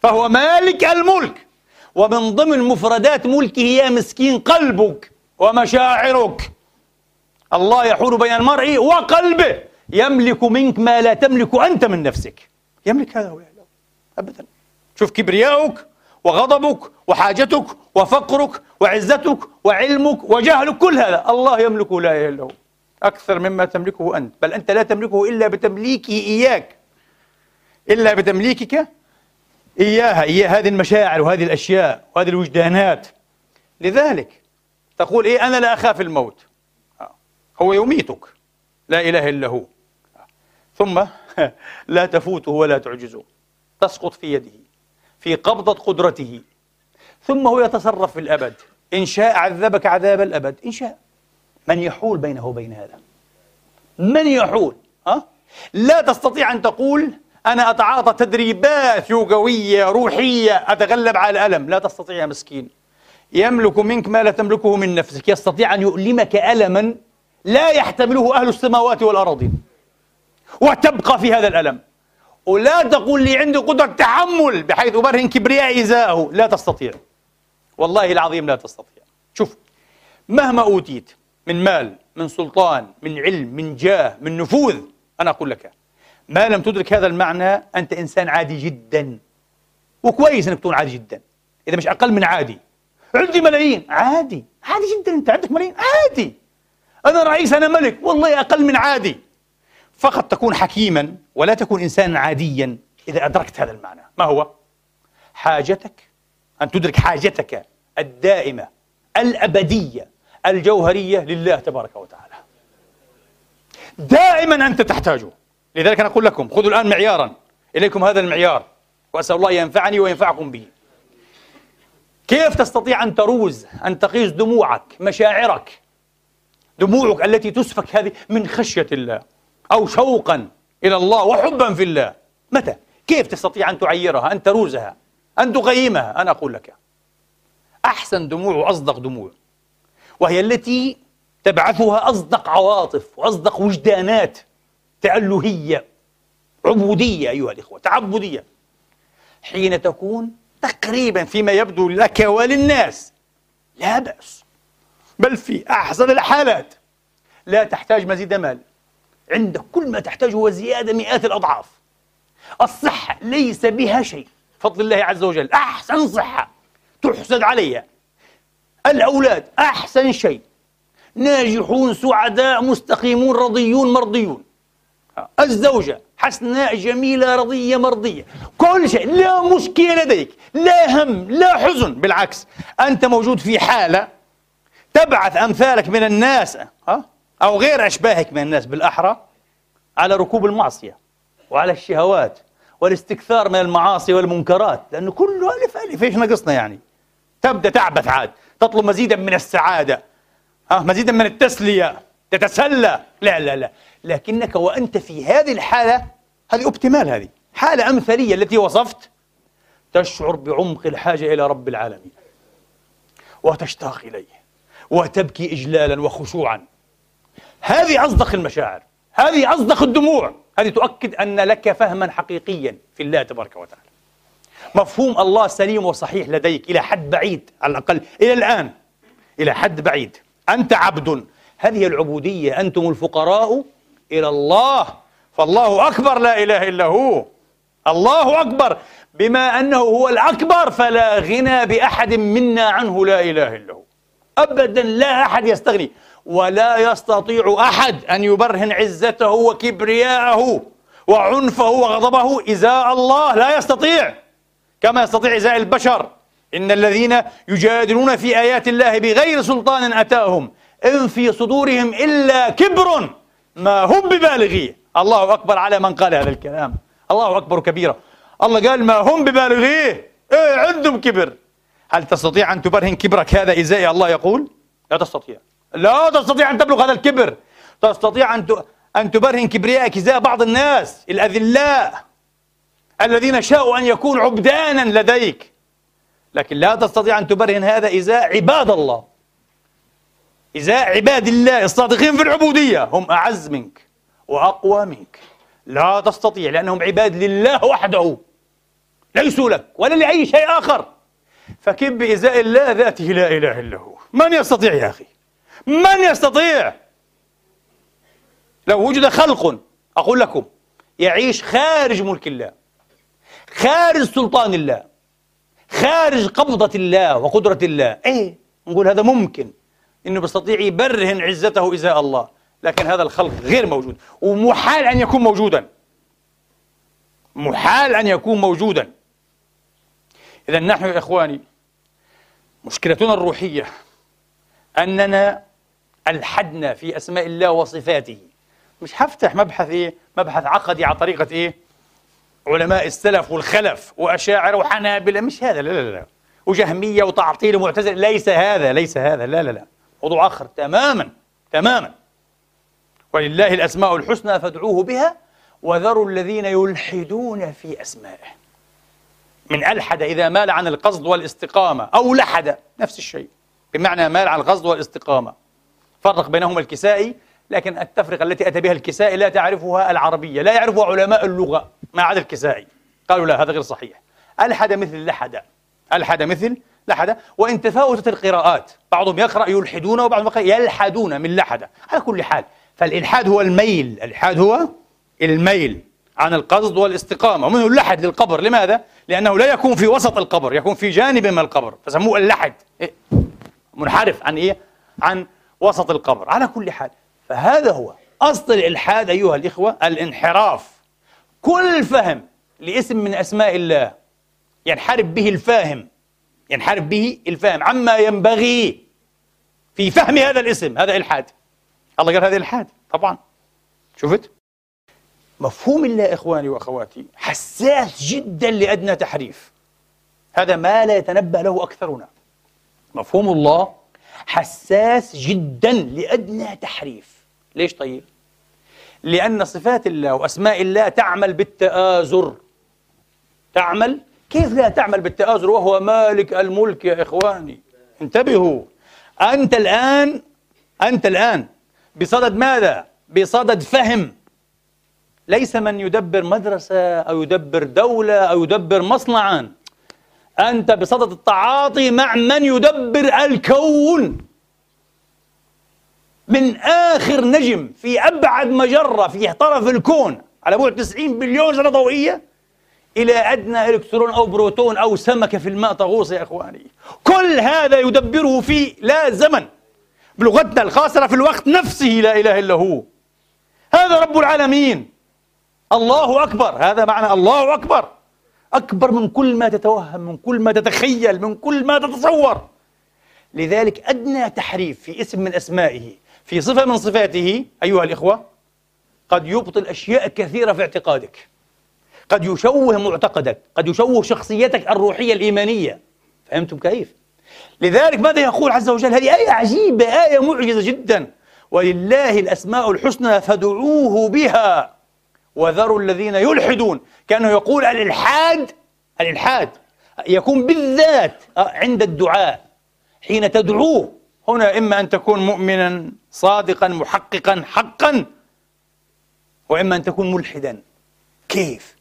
فهو مالك الملك. ومن ضمن مفردات ملكه يا مسكين قلبك. ومشاعرك. الله يحول بين المرء وقلبه. يملك منك ما لا تملك أنت من نفسك. يملك هذا هو أبدا. شوف كبرياؤك وغضبك وحاجتك وفقرك وعزتك وعلمك وجهلك كل هذا الله يملكه لا إله إلا هو. أكثر مما تملكه أنت. بل أنت لا تملكه إلا بتمليكه إياك. إلا بتمليكك إياها. إياه هذه المشاعر وهذه الأشياء وهذه الوجدانات. لذلك تقول إيه أنا لا أخاف الموت. هو يميتك. لا إله إلا هو. ثم لا تفوته ولا تعجزه تسقط في يده في قبضة قدرته. ثم هو يتصرف في الأبد. إن شاء عذبك عذاب الأبد. إن شاء. من يحول بينه وبين هذا؟ من يحول؟ ها؟ لا تستطيع أن تقول أنا أتعاطى تدريبات يوغوية روحية أتغلب على الألم لا تستطيع يا مسكين. يملك منك ما لا تملكه من نفسك. يستطيع أن يؤلمك ألما لا يحتمله أهل السماوات والأراضين وتبقى في هذا الألم. ولا تقول لي عندي قدرة تحمل بحيث أبرهن كبرياء إزاءه. لا تستطيع. والله العظيم لا تستطيع. شوف مهما أوتيت من مال من سلطان من علم من جاه من نفوذ أنا أقول لك ما لم تدرك هذا المعنى أنت إنسان عادي جدا. وكويس أنك تكون عادي جدا. إذا مش أقل من عادي. عندي ملايين. عادي. عادي جدا. أنت عندك ملايين. عادي. أنا رئيس أنا ملك. والله أقل من عادي. فقط تكون حكيما ولا تكون إنسانا عاديا إذا أدركت هذا المعنى. ما هو؟ حاجتك أن تدرك حاجتك الدائمة الأبدية الجوهرية لله تبارك وتعالى. دائما أنت تحتاجه. لذلك أنا أقول لكم خذوا الآن معيارا. إليكم هذا المعيار. وأسأل الله ينفعني وينفعكم به. كيف تستطيع أن تروز أن تقيس دموعك مشاعرك؟ دموعك التي تسفك هذه من خشية الله أو شوقا إلى الله وحبا في الله. متى؟ كيف تستطيع أن تعيرها أن تروزها أن تقيمها؟ أنا أقول لك. أحسن دموع وأصدق دموع وهي التي تبعثها أصدق عواطف وأصدق وجدانات تألهية عبودية أيها الإخوة تعبدية. حين تكون تقريبا فيما يبدو لك وللناس. لا بأس بل في أحسن الحالات لا تحتاج مزيد مال. عندك كل ما تحتاجه وزيادة مئات الأضعاف. الصحة ليس بها شيء. فضل الله عز وجل أحسن صحة تحسد عليها الأولاد أحسن شيء. ناجحون سعداء مستقيمون رضيون مرضيون. الزوجة حسناء جميلة رضية مرضية. كل شيء لا مشكلة لديك لا هم لا حزن. بالعكس أنت موجود في حالة تبعث أمثالك من الناس؟ أو غير أشباهك من الناس بالأحرى على ركوب المعصية وعلى الشهوات والاستكثار من المعاصي والمنكرات لأنه كله ألف ألف. إيش ناقصنا يعني؟ تبدأ تعبث عاد تطلب مزيدا من السعادة ها مزيدا من التسلية. تتسلى. لا لا لا. لكنك وأنت في هذه الحالة هذه أوبتيمال هذه. حالة أمثلية التي وصفت تشعر بعمق الحاجة إلى رب العالمين. وتشتاق إليه. وتبكي إجلالا وخشوعا. هذه أصدق المشاعر. هذه أصدق الدموع. هذه تؤكد أن لك فهما حقيقيا في الله تبارك وتعالى. مفهوم الله سليم وصحيح لديك إلى حد بعيد على الأقل إلى الآن. إلى حد بعيد. أنت عبد. هذه العبودية أنتم الفقراء إلى الله. فالله أكبر لا إله إلا هو. الله أكبر. بما أنه هو الأكبر فلا غنى بأحد منا عنه لا إله إلا هو. أبدا لا أحد يستغني ولا يستطيع أحد أن يبرهن عزته وكبرياءه وعنفه وغضبه. إزاء الله لا يستطيع. كما يستطيع إزاء البشر. إن الذين يجادلون في آيات الله بغير سلطان أتاهم. إن في صدورهم إلا كبر ما هم ببالغيه الله أكبر على من قال هذا الكلام. الله أكبر كبيرا. الله قال ما هم ببالغيه إيه عندهم كبر. هل تستطيع أن تبرهن كبرك هذا إزاء الله يقول. لا تستطيع. لا تستطيع أن تبلغ هذا الكبر. تستطيع أن أن تبرهن كبريائك إزاء بعض الناس الأذلاء الذين شاءوا أن يكونوا عبدانا لديك. لكن لا تستطيع أن تبرهن هذا إزاء عباد الله. إزاء عباد الله الصادقين في العبودية هم أعز منك وأقوى منك. لا تستطيع لأنهم عباد لله وحده. ليسوا لك ولا لأي شيء آخر. فكيف بإزاء الله ذاته لا إله إلا هو. من يستطيع يا أخي؟ من يستطيع؟ لو وجد خلق أقول لكم يعيش خارج ملك الله خارج سلطان الله خارج قبضة الله وقدرة الله. إيه؟ نقول هذا ممكن. إنه بيستطيع يبرهن عزته إزاء الله. لكن هذا الخلق غير موجود. ومحال أن يكون موجودا. محال أن يكون موجودا. اذا نحن يا إخواني مشكلتنا الروحية أننا ألحدنا في أسماء الله وصفاته. مش هفتح مبحث إيه؟ مبحث عقدي على طريقة إيه؟ علماء السلف والخلف وأشاعرة وحنابلة. مش هذا لا لا لا وجهمية وتعطيل ومعتزلة ليس هذا ليس هذا لا لا لا. موضوع آخر. تماما تماما. ولله الأسماء الحسنى فادعوه بها وذروا الذين يلحدون في أسمائه. من ألحد إذا مال عن القصد والاستقامة أو لحد نفس الشيء. بمعنى مال عن القصد والاستقامة. فرق بينهما الكسائي لكن التفرقة التي أتى بها الكسائي لا تعرفها العربية لا يعرفها علماء اللغة ما عدا الكسائي. قالوا لا هذا غير صحيح. ألحد مثل لحد. ألحد مثل لحد وإن تفاوتت القراءات بعضهم يقرأ يلحدون وبعضهم يقرأ يلحدون من لحد على كل حال فالإلحاد هو الميل. الإلحاد هو الميل عن القصد والاستقامة. ومنه اللحد للقبر. لماذا؟ لأنه لا يكون في وسط القبر يكون في جانب من القبر. فسموه اللحد. إيه؟ منحرف عن إيه؟ عن وسط القبر. على كل حال فهذا هو أصل الإلحاد أيها الإخوة الانحراف. كل فهم لاسم من أسماء الله ينحرف به الفاهم. ينحرف به الفاهم عما ينبغي في فهم هذا الاسم هذا إلحاد. الله قال هذا إلحاد طبعا. شفت؟ مفهوم الله إخواني وأخواتي حساس جدا لأدنى تحريف. هذا ما لا يتنبأ له أكثرنا. مفهوم الله حساس جدا لأدنى تحريف. ليش طيب؟ لأن صفات الله وأسماء الله تعمل بالتآزر. تعمل كيف لا تعمل بالتآزر وهو مالك الملك يا إخواني؟ انتبهوا. أنت الآن أنت الآن بصدد ماذا؟ بصدد فهم. ليس من يدبر مدرسة أو يدبر دولة أو يدبر مصنعا. أنت بصدد التعاطي مع من يدبر الكون. من آخر نجم في أبعد مجرة في طرف الكون. على بعد 90 بليون سنة ضوئية. إلى أدنى إلكترون أو بروتون أو سمكة في الماء تغوص يا إخواني. كل هذا يدبره في لا زمن بلغتنا الخاصرة في الوقت نفسه لا إله إلا هو. هذا رب العالمين. الله أكبر هذا معنى الله أكبر. أكبر من كل ما تتوهم من كل ما تتخيل من كل ما تتصور. لذلك أدنى تحريف في اسم من أسمائه في صفة من صفاته أيها الإخوة قد يبطل أشياء كثيرة في اعتقادك. قد يشوه معتقدك قد يشوه شخصيتك الروحية الإيمانية. فهمتم كيف؟ لذلك ماذا يقول عز وجل؟ هذه آية عجيبة آية معجزة جدا. ولله الأسماء الحسنى فادعوه بها. وذروا الذين يلحدون. كأنه يقول الإلحاد الإلحاد يكون بالذات عند الدعاء حين تدعوه. هنا إما أن تكون مؤمنا صادقا محققا حقا وإما أن تكون ملحدا. كيف؟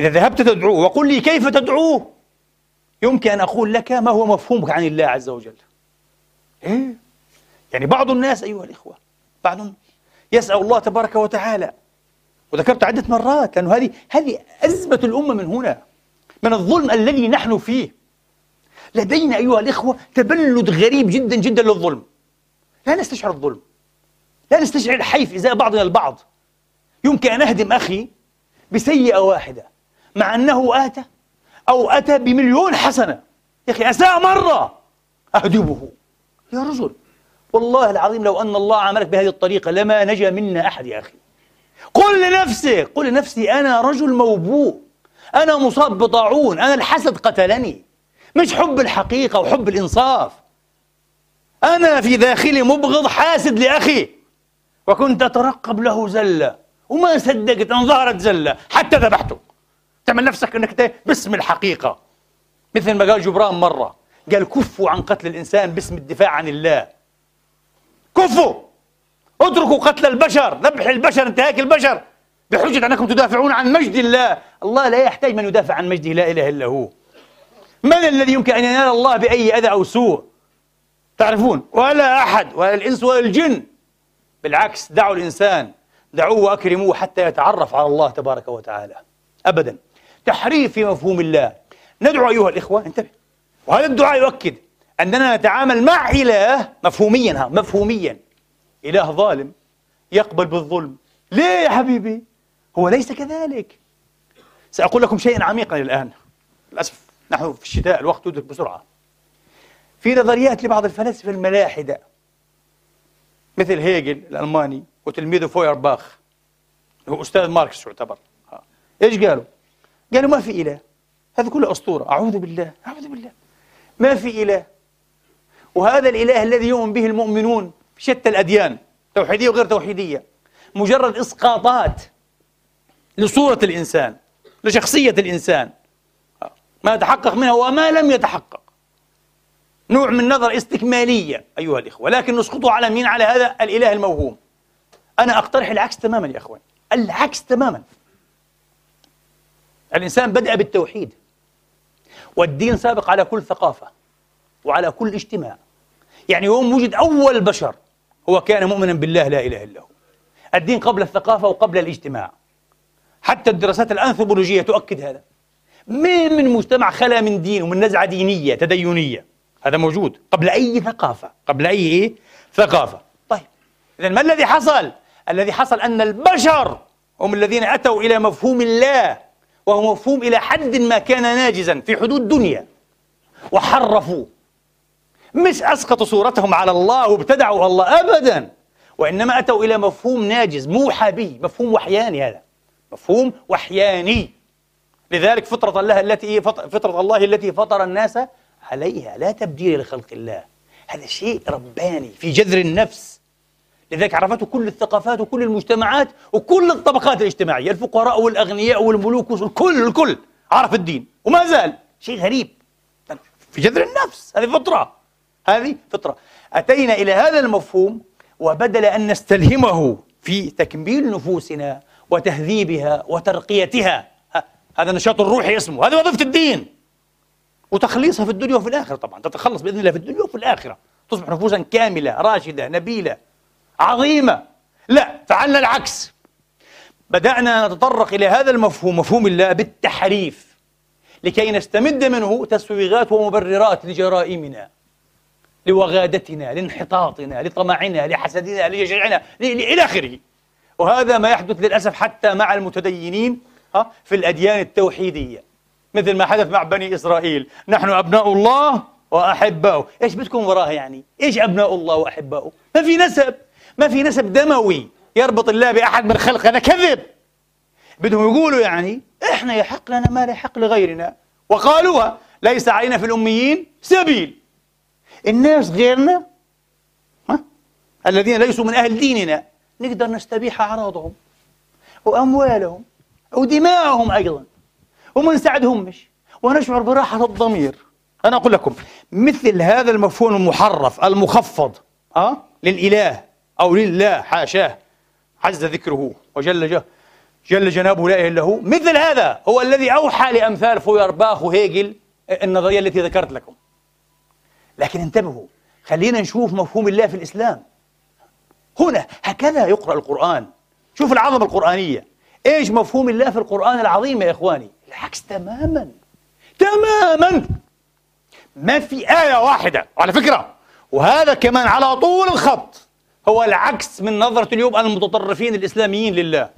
إذا ذهبت تدعوه وقل لي كيف تدعوه يمكن أن أقول لك ما هو مفهومك عن الله عز وجل. إيه؟ يعني بعض الناس أيها الإخوة بعضهم يسأل الله تبارك وتعالى. وذكرت عدة مرات لأنه هذه هذه أزمة الأمة من هنا من الظلم الذي نحن فيه. لدينا أيها الإخوة تبلد غريب جدا جدا للظلم. لا نستشعر الظلم. لا نستشعر الحيف إزاء بعضنا البعض. يمكن أن أهدم أخي بسيئة واحدة. مع أنه آتى أو أتى بمليون حسنة. يا أخي أساء مرة. أهدبه يا رجل والله العظيم لو أن الله عملك بهذه الطريقة لما نجا منا أحد يا أخي. قل لنفسك قل لنفسي أنا رجل موبوء. أنا مصاب بطاعون. أنا الحسد قتلني. مش حب الحقيقة وحب الإنصاف. أنا في داخلي مبغض حاسد لأخي. وكنت أترقب له زلة. وما صدقت أن ظهرت زلة. حتى ذبحته. تعمل نفسك أنك باسم الحقيقة. مثل ما قال جبران مرة قال كفوا عن قتل الإنسان باسم الدفاع عن الله. كفوا! اتركوا قتل البشر ذبح البشر انتهاك البشر. بحجة أنكم تدافعون عن مجد الله. الله لا يحتاج من يدافع عن مجده لا إله إلا هو. من الذي يمكن أن ينال الله بأي أذى أو سوء؟ تعرفون ولا أحد ولا الإنس ولا الجن. بالعكس دعوا الإنسان دعوه وأكرموه حتى يتعرف على الله تبارك وتعالى. أبدا. تحريف في مفهوم الله. ندعو أيها الإخوة انتبه. وهذا الدعاء يؤكد أننا نتعامل مع إله مفهوميا ها مفهوميا. إله ظالم يقبل بالظلم. ليه يا حبيبي؟ هو ليس كذلك. سأقول لكم شيئا عميقا الآن. للأسف نحن في الشتاء الوقت يدرك بسرعة. في نظريات لبعض الفلاسفة الملاحدة مثل هيجل الألماني وتلميذه فويرباخ هو أستاذ ماركس يعتبر. إيش قالوا؟ قالوا ما في إله. هذا كله أسطورة. أعوذ بالله. أعوذ بالله. ما في إله. وهذا الإله الذي يؤمن به المؤمنون في شتى الأديان توحيدية وغير توحيدية مجرد إسقاطات لصورة الإنسان لشخصية الإنسان. ما تحقق منها وما لم يتحقق. نوع من نظرة استكمالية أيها الإخوة. لكن نسقطه على مين؟ على هذا الإله الموهوم. أنا أقترح العكس تماما يا أخوان العكس تماما. الإنسان بدأ بالتوحيد. والدين سابق على كل ثقافة وعلى كل اجتماع. يعني يوم وجد أول بشر هو كان مؤمنا بالله لا إله إلا هو. الدين قبل الثقافة وقبل الاجتماع. حتى الدراسات الأنثروبولوجية تؤكد هذا. مين من مجتمع خلا من دين ومن نزعة دينية تدينية؟ هذا موجود قبل أي ثقافة. قبل أي إيه؟ ثقافة. طيب إذا ما الذي حصل؟ الذي حصل أن البشر هم الذين أتوا إلى مفهوم الله. وهو مفهوم إلى حد ما كان ناجزا في حدود دنيا. وحرفوا مش أسقطوا صورتهم على الله وابتدعوا الله أبدا. وإنما أتوا إلى مفهوم ناجز موحى به. مفهوم وحياني هذا. مفهوم وحياني. لذلك فطرة الله التي فطرة الله التي فطر الناس عليها. لا تبديل لخلق الله. هذا شيء رباني في جذر النفس. لذلك عرفته كل الثقافات وكل المجتمعات وكل الطبقات الاجتماعية الفقراء والأغنياء والملوك الكل الكل عرف الدين وما زال شيء غريب. في جذر النفس هذه فطرة هذه فطرة. أتينا إلى هذا المفهوم وبدل أن نستلهمه في تكميل نفوسنا وتهذيبها وترقيتها هذا النشاط الروحي اسمه هذه وظيفة الدين. وتخليصها في الدنيا وفي الآخرة طبعا تتخلص بإذن الله في الدنيا وفي الآخرة. تصبح نفوسا كاملة راشدة نبيلة. عظيمة. لا فعلنا العكس. بدأنا نتطرق إلى هذا المفهوم مفهوم الله بالتحريف لكي نستمد منه تسويغات ومبررات لجرائمنا لوغادتنا لانحطاطنا لطمعنا لحسدنا لجشعنا إلى آخره. وهذا ما يحدث للأسف حتى مع المتدينين في الأديان التوحيدية. مثل ما حدث مع بني إسرائيل. نحن أبناء الله وأحباؤه. إيش بدكم وراها يعني؟ إيش أبناء الله وأحباؤه؟ ما في نسب. ما في نسب دموي يربط الله بأحد من خلق هذا كذب. بدهم يقولوا يعني إحنا يحق لنا ما لا يحق لغيرنا. وقالوها ليس علينا في الأميين سبيل. الناس غيرنا ها؟ الذين ليسوا من أهل ديننا نقدر نستبيح أعراضهم وأموالهم ودماءهم أيضا. وما نساعدهمش ونشعر براحة الضمير. أنا أقول لكم مثل هذا المفهوم المحرف المخفض أه؟ للإله. أو لله حاشاه. عز ذكره وجل جه جل جنابه لا إله إلا هو. مثل هذا هو الذي أوحى لأمثال فويرباخ وهيجل النظرية التي ذكرت لكم. لكن انتبهوا خلينا نشوف مفهوم الله في الإسلام. هنا هكذا يقرأ القرآن. شوف العظمة القرآنية. إيش مفهوم الله في القرآن العظيم يا إخواني؟ العكس تماما. تماما. ما في آية واحدة على فكرة. وهذا كمان على طول الخط هو العكس من نظرة اليوم المتطرفين الإسلاميين لله.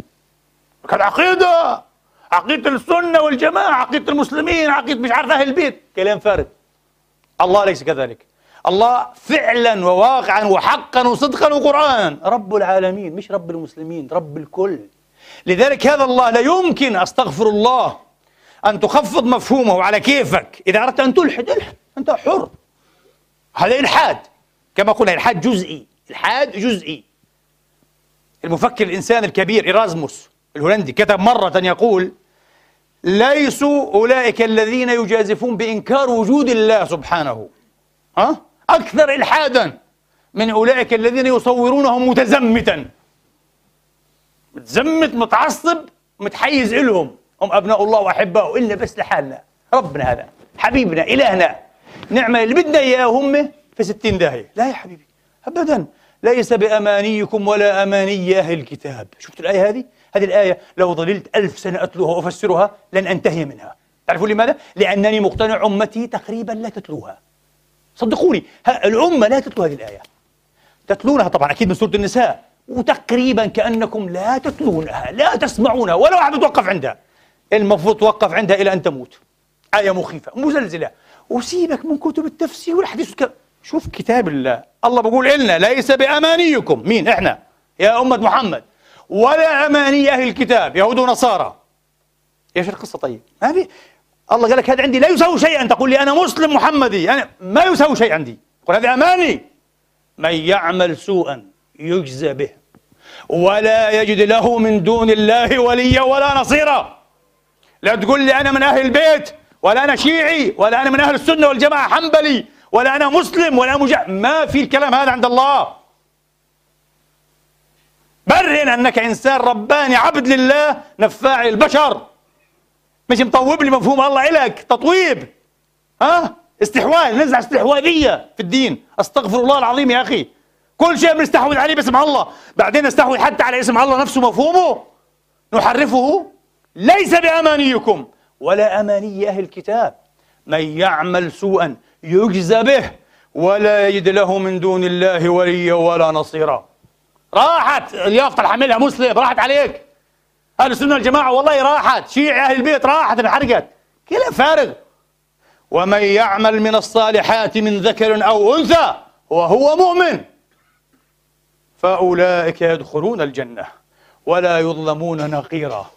عقيدة عقيدة السنة والجماعة عقيدة المسلمين عقيدة مش عارف أهل البيت. كلام فارغ. الله ليس كذلك. الله فعلا وواقعا وحقا وصدقا وقرآنا رب العالمين مش رب المسلمين رب الكل. لذلك هذا الله لا يمكن أستغفر الله أن تخفض مفهومه على كيفك. إذا أردت أن تلحد الحد. أنت حر. هذا إلحاد. كما قلنا إلحاد جزئي. إلحاد جزئي. المفكر الإنسان الكبير إيرازموس الهولندي كتب مرة يقول ليسوا أولئك الذين يجازفون بإنكار وجود الله سبحانه. ها؟ أكثر إلحادا من أولئك الذين يصورونه متزمتا. متزمت متعصب متحيز إلهم. هم أبناء الله وأحباؤه إلا بس لحالنا. ربنا هذا حبيبنا إلهنا. نعمة اللي بدنا إياه هم في ستين داهية. لا يا حبيبي. أبدا. ليس بأمانيكم ولا أماني أهل الكتاب. شفت الآية هذه؟ هذه الآية لو ظللت ألف سنة أتلوها وأفسرها لن أنتهي منها. تعرفون لماذا؟ لأنني مقتنع أمتي تقريبا لا تتلوها. صدقوني الأمة لا تتلو هذه الآية. تتلونها طبعا أكيد من سورة النساء. وتقريبا كأنكم لا تتلونها لا تسمعونها ولا واحد يتوقف عندها. المفروض توقف عندها إلى أن تموت. آية مخيفة مزلزلة. وسيبك من كتب التفسير والحديث والكلام شوف كتاب الله. الله بقول إلنا ليس بأمانيكم. مين؟ إحنا. يا أمة محمد. ولا أماني أهل الكتاب. يهود ونصارى. إيش القصة طيب؟ ما في. الله قال لك هذا عندي. لا يساوي شيئا. تقول لي أنا مسلم محمدي. أنا ما يساوي شيء عندي. قل هذه أماني. من يعمل سوءا يجزى به. ولا يجد له من دون الله وليا ولا نصيرا. لا تقول لي أنا من أهل البيت ولا أنا شيعي ولا أنا من أهل السنة والجماعة حنبلي. ولا أنا مسلم ولا مجا ما في الكلام هذا عند الله. برهن أنك إنسان رباني عبد لله نفاع البشر. مش مطوب لي مفهوم الله إلك تطويب. ها؟ استحواذ. نزع استحواذية في الدين. أستغفر الله العظيم يا أخي. كل شيء بنستحوذ عليه باسم الله. بعدين نستحوذ حتى على اسم الله نفسه مفهومه. نحرفه. ليس بأمانيكم. ولا أماني أهل الكتاب. من يعمل سوءا يجزى به ولا يجد له من دون الله وليا ولا نصيرا. راحت اليافطة اللي حاملها مسلم راحت عليك. أهل السنة والجماعة والله راحت. شيعي أهل البيت راحت انحرقت. كلام فارغ. ومن يعمل من الصالحات من ذكر أو أنثى وهو مؤمن فأولئك يدخلون الجنة ولا يظلمون نقيرا.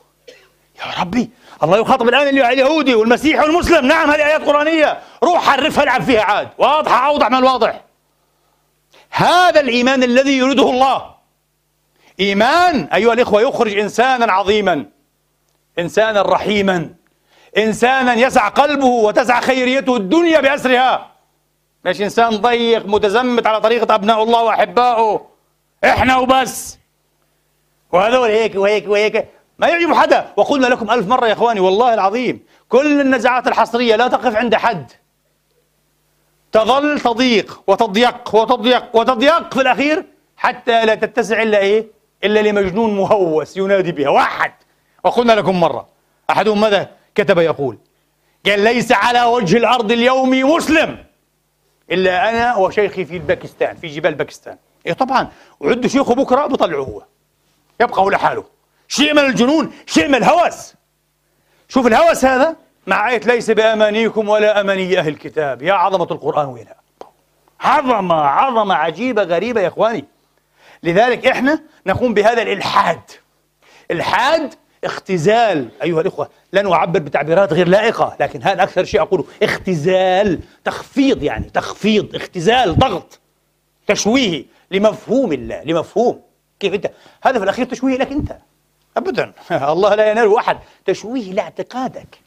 يا ربي الله يخاطب الآن اليهودي والمسيحي والمسلم. نعم هذه آيات قرآنية. روح حرفها العب فيها عاد. واضحة أوضح من الواضح. هذا الإيمان الذي يريده الله. إيمان أيها الإخوة يخرج إنسانا عظيما إنسانا رحيما إنسانا يسع قلبه وتسع خيريته الدنيا بأسرها. مش إنسان ضيق متزمت على طريقة أبناء الله وأحبائه إحنا وبس. وهذول هيك وهيك وهيك ما يعجب حدا. وقلنا لكم ألف مرة يا إخواني والله العظيم كل النزعات الحصرية لا تقف عند حد. تظل تضيق وتضيق وتضيق وتضيق في الأخير حتى لا تتسع إلا إيه؟ إلا لمجنون مهوس ينادي بها. واحد. وقلنا لكم مرة أحدهم ماذا كتب يقول؟ قال ليس على وجه الأرض اليوم مسلم إلا أنا وشيخي في باكستان في جبال باكستان. إيه طبعا وعدوا شيخه بكرة بطلعوه هو. يبقى هو لحاله. شيء من الجنون شيء من الهوس. شوف الهوس هذا. مع آية ليس بأمانيكم ولا أماني أهل الكتاب. يا عظمة القرآن وينها عظمة عظمة عجيبة غريبة يا إخواني. لذلك إحنا نقوم بهذا الإلحاد. إلحاد اختزال. أيها الإخوة لن أعبر بتعبيرات غير لائقة لكن هذا أكثر شيء أقوله. اختزال تخفيض يعني تخفيض اختزال ضغط تشويه لمفهوم الله لمفهوم. كيف أنت؟ هذا في الأخير تشويه لك أنت. أبدا. الله لا ينال أحد. تشويه لاعتقادك.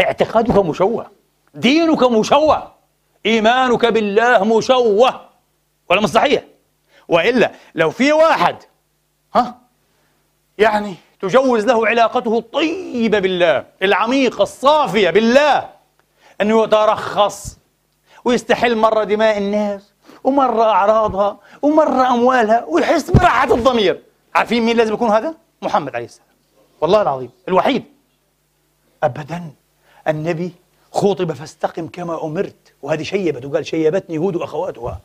اعتقادك مشوه. دينك مشوه. إيمانك بالله مشوه. ولا مش صحيح؟ وإلا لو في واحد ها يعني تجوز له علاقته الطيبة بالله العميقة الصافية بالله أنه يترخص ويستحل مرة دماء الناس ومرة أعراضها ومرة أموالها ويحس براحة الضمير. عارفين مين لازم يكون هذا؟ محمد عليه السلام. والله العظيم الوحيد. أبدا النبي خطب فاستقم كما أمرت. وهذه شيبت وقال شيبتني هود وأخواتها.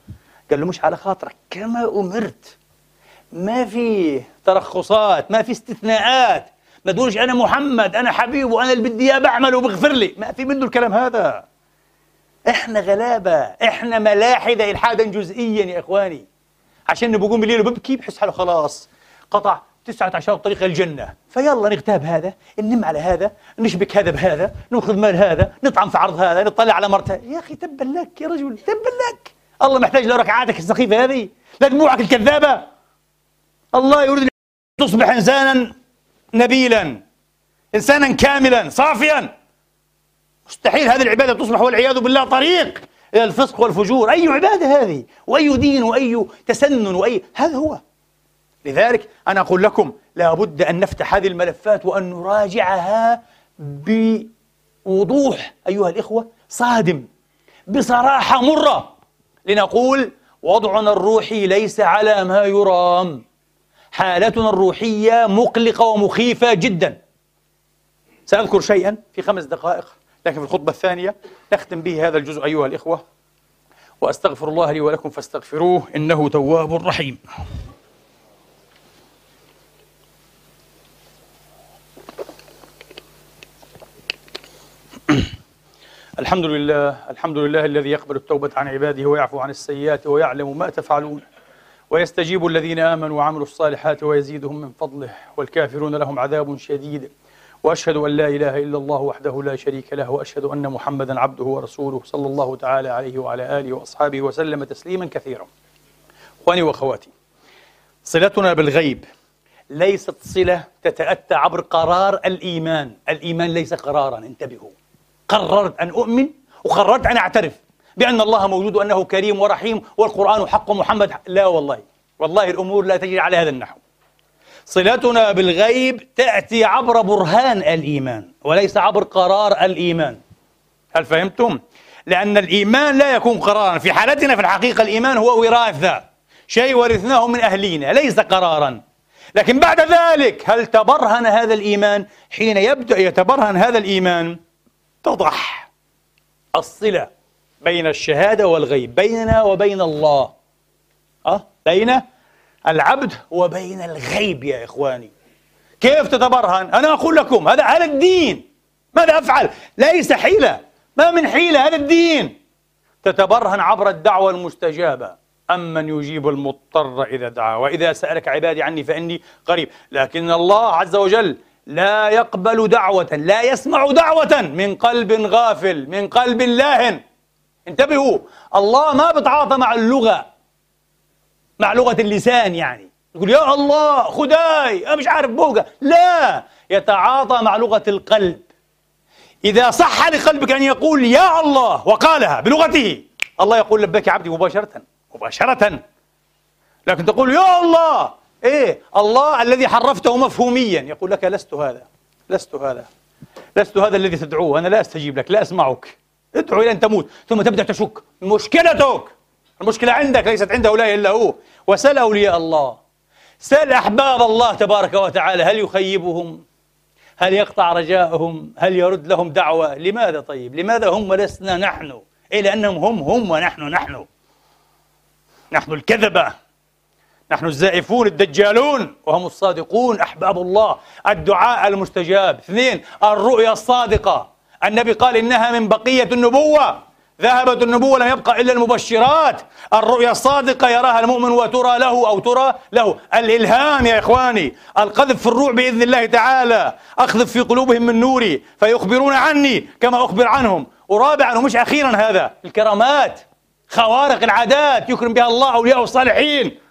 قال له مش على خاطرك كما أمرت. ما في ترخصات ما في استثناءات. ما تقولش أنا محمد أنا حبيب وأنا اللي بدي إياه بعمل وبغفر لي. ما في منه الكلام هذا. إحنا غلابة إحنا ملاحدة إلحادا جزئيا يا إخواني. عشان بقوم بالليل وببكي بحس حاله خلاص. قطع تسعة عشر طريق الجنة. فيلا نغتاب هذا ننم على هذا نشبك هذا بهذا نأخذ مال هذا نطعم في عرض هذا نطلع على مرته يا أخي تبا لك يا رجل تبا لك. الله محتاج لركعاتك السخيفة هذه. لدموعك الكذابة. الله يريد أن تصبح إنسانا نبيلا إنسانا كاملا صافيا. مستحيل هذه العبادة تصبح والعياذ بالله طريق إلى الفسق والفجور. أي عبادة هذه؟ وأي دين وأي تسنن وأي هذا هو. لذلك أنا أقول لكم لابد أن نفتح هذه الملفات وأن نراجعها بوضوح أيها الإخوة صادم بصراحة مرة لنقول وضعنا الروحي ليس على ما يرام. حالتنا الروحية مقلقة ومخيفة جدا. سأذكر شيئا في خمس دقائق لكن في الخطبة الثانية نختم به هذا الجزء أيها الإخوة. وأستغفر الله لي ولكم فاستغفروه إنه تواب رحيم. الحمد لله الحمد لله الذي يقبل التوبة عن عباده ويعفو عن السيئات ويعلم ما تفعلون ويستجيب الذين آمنوا وعملوا الصالحات ويزيدهم من فضله والكافرون لهم عذاب شديد وأشهد أن لا إله إلا الله وحده لا شريك له وأشهد أن محمدا عبده ورسوله صلى الله تعالى عليه وعلى آله وأصحابه وسلم تسليما كثيرا. إخواني وأخواتي صلتنا بالغيب ليست صلة تتأتى عبر قرار الإيمان، الإيمان ليس قرارا انتبهوا. قررت أن أؤمن وقررت أن أعترف بأن الله موجود وأنه كريم ورحيم والقرآن حق محمد. لا والله والله الأمور لا تجري على هذا النحو. صلتنا بالغيب تأتي عبر برهان الإيمان وليس عبر قرار الإيمان. هل فهمتم؟ لأن الإيمان لا يكون قرارا. في حالتنا في الحقيقة الإيمان هو وراثة شيء ورثناه من أهلينا ليس قرارا. لكن بعد ذلك هل تبرهن هذا الإيمان؟ حين يبدأ يتبرهن هذا الإيمان تضح الصلة بين الشهادة والغيب بيننا وبين الله. أه؟ بين العبد وبين الغيب يا إخواني. كيف تتبرهن؟ أنا أقول لكم هذا هذا الدين. ماذا أفعل؟ ليس حيلة. ما من حيلة هذا الدين. تتبرهن عبر الدعوة المستجابة. أمن يجيب المضطر إذا دعا؟ وإذا سألك عبادي عني فإني قريب. لكن الله عز وجل لا يقبل دعوة لا يسمع دعوة من قلب غافل من قلب لاهن. انتبهوا الله ما بتعاطى مع اللغة مع لغة اللسان يعني. يقول يا الله خداي أنا مش عارف بوقة. لا يتعاطى مع لغة القلب. إذا صح لقلبك أن يقول يا الله وقالها بلغته الله يقول لبيك عبدي مباشرة مباشرة. لكن تقول يا الله إيه الله الذي حرفته مفهوميا. يقول لك لست هذا؟ لست هذا. لست هذا الذي تدعوه. أنا لا أستجيب لك لا أسمعك. ادعو إلى أن تموت ثم تبدأ تشك. مشكلتك المشكلة عندك ليست عنده لا إلا هو. وسل أولياء الله. سل أحباب الله تبارك وتعالى. هل يخيبهم؟ هل يقطع رجاءهم هل يرد لهم دعوة؟ لماذا طيب؟ لماذا هم ولسنا نحن؟ إيه لأنهم هم هم ونحن نحن. نحن الكذبة. نحن الزائفون الدجالون وهم الصادقون أحباب الله الدعاء المستجاب. اثنين الرؤيا الصادقة. النبي قال إنها من بقية النبوة. ذهبت النبوة لم يبقى إلا المبشرات. الرؤيا الصادقة يراها المؤمن وترى له أو ترى له. الإلهام يا إخواني. القذف في الروع بإذن الله تعالى. أخذف في قلوبهم من نوري. فيخبرون عني كما أخبر عنهم. ورابعا ومش أخيرا هذا الكرامات. خوارق العادات يكرم بها الله أولياء الصالحين.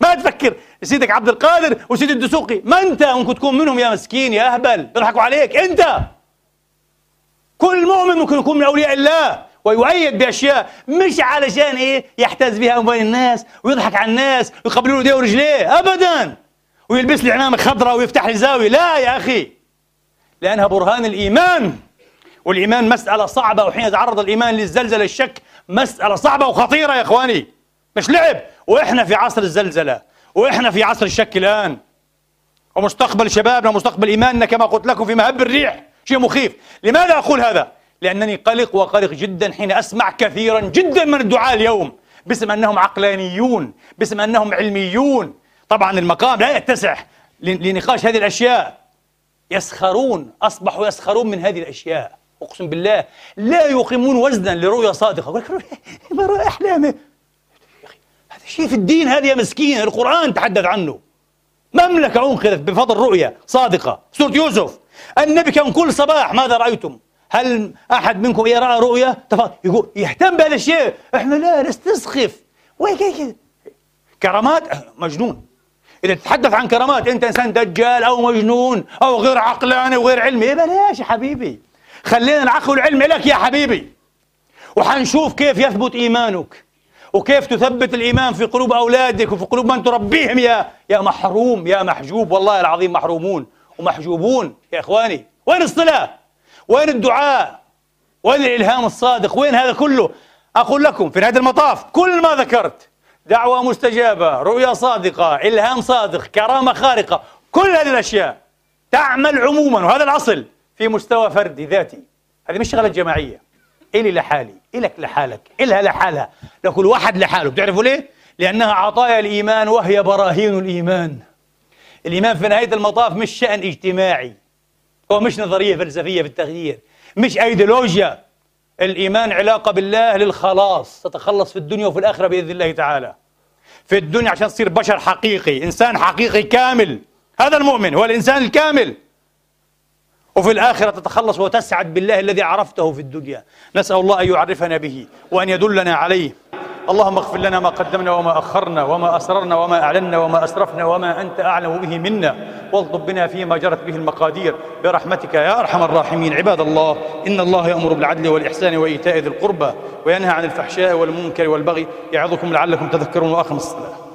ما تفكر. سيدك عبد القادر وسيد الدسوقي ما أنت ممكن تكون منهم يا مسكين يا أهبل. بيضحكوا عليك. أنت! كل مؤمن ممكن يكون من أولياء الله ويؤيد بأشياء مش علشان إيه؟ يحتز بها اموال الناس ويضحك على الناس ويقبلوا له ايديه ورجليه. ابدا! ويلبس لي عمامة خضراء ويفتح لي زاوية. لا يا أخي! لأنها برهان الإيمان. والإيمان مسألة صعبة وحين يتعرض الإيمان للزلزلة الشك مسألة صعبة وخطيرة يا إخواني. مش لعب. وإحنا في عصر الزلزلة وإحنا في عصر الشك الآن. ومستقبل شبابنا ومستقبل إيماننا كما قلت لكم في مهب الريح شيء مخيف. لماذا أقول هذا؟ لأنني قلق وقلق جدا حين أسمع كثيرا جدا من الدعاة اليوم. باسم أنهم عقلانيون باسم أنهم علميون. طبعا المقام لا يتسع لنقاش هذه الأشياء. يسخرون أصبحوا يسخرون من هذه الأشياء. أقسم بالله لا يقيمون وزنا لرؤيا صادقة. يقول لك هذا شيء في الدين هذا يا مسكين القرآن تحدث عنه. مملكة أنقذت بفضل رؤيا صادقة. سورة يوسف. النبي كان كل صباح ماذا رأيتم؟ هل أحد منكم يرى رؤيا يقول يهتم بهذا الشيء. إحنا لا نستسخف. وين كرامات؟ مجنون. إذا تتحدث عن كرامات أنت إنسان دجال أو مجنون أو غير عقلاني وغير علمي. إيه بلاش يا حبيبي. خلينا العقل والعلم لك يا حبيبي. وحنشوف كيف يثبت إيمانك. وكيف تثبت الإيمان في قلوب أولادك وفي قلوب من تربيهم يا يا محروم يا محجوب والله العظيم محرومون ومحجوبون يا إخواني وين الصلة؟ وين الدعاء؟ وين الإلهام الصادق؟ وين هذا كله؟ أقول لكم في نهاية المطاف كل ما ذكرت دعوة مستجابة رؤيا صادقة إلهام صادق كرامة خارقة كل هذه الأشياء تعمل عموما وهذا الأصل في مستوى فردي ذاتي هذه مش شغلة جماعية إلي لحالي إلك لحالك إلها لحالها. لكل واحد لحاله بتعرفوا ليه؟ لأنها عطايا الإيمان وهي براهين الإيمان. الإيمان في نهاية المطاف مش شأن اجتماعي. هو مش نظرية فلسفية في التغيير مش أيديولوجيا. الإيمان علاقة بالله للخلاص تتخلص في الدنيا وفي الآخرة بإذن الله تعالى. في الدنيا عشان تصير بشر حقيقي إنسان حقيقي كامل. هذا المؤمن هو الإنسان الكامل. وفي الآخرة تتخلص وتسعد بالله الذي عرفته في الدنيا. نسأل الله أن يعرفنا به وأن يدلنا عليه. اللهم اغفر لنا ما قدمنا وما أخرنا وما أسررنا وما أعلنا وما أسرفنا وما أنت أعلم به منا. واغضب بنا فيما جرت به المقادير. برحمتك يا أرحم الراحمين. عباد الله إن الله يأمر بالعدل والإحسان وإيتاء ذي القربى وينهى عن الفحشاء والمنكر والبغي يعظكم لعلكم تذكرون وأقم الصلاة.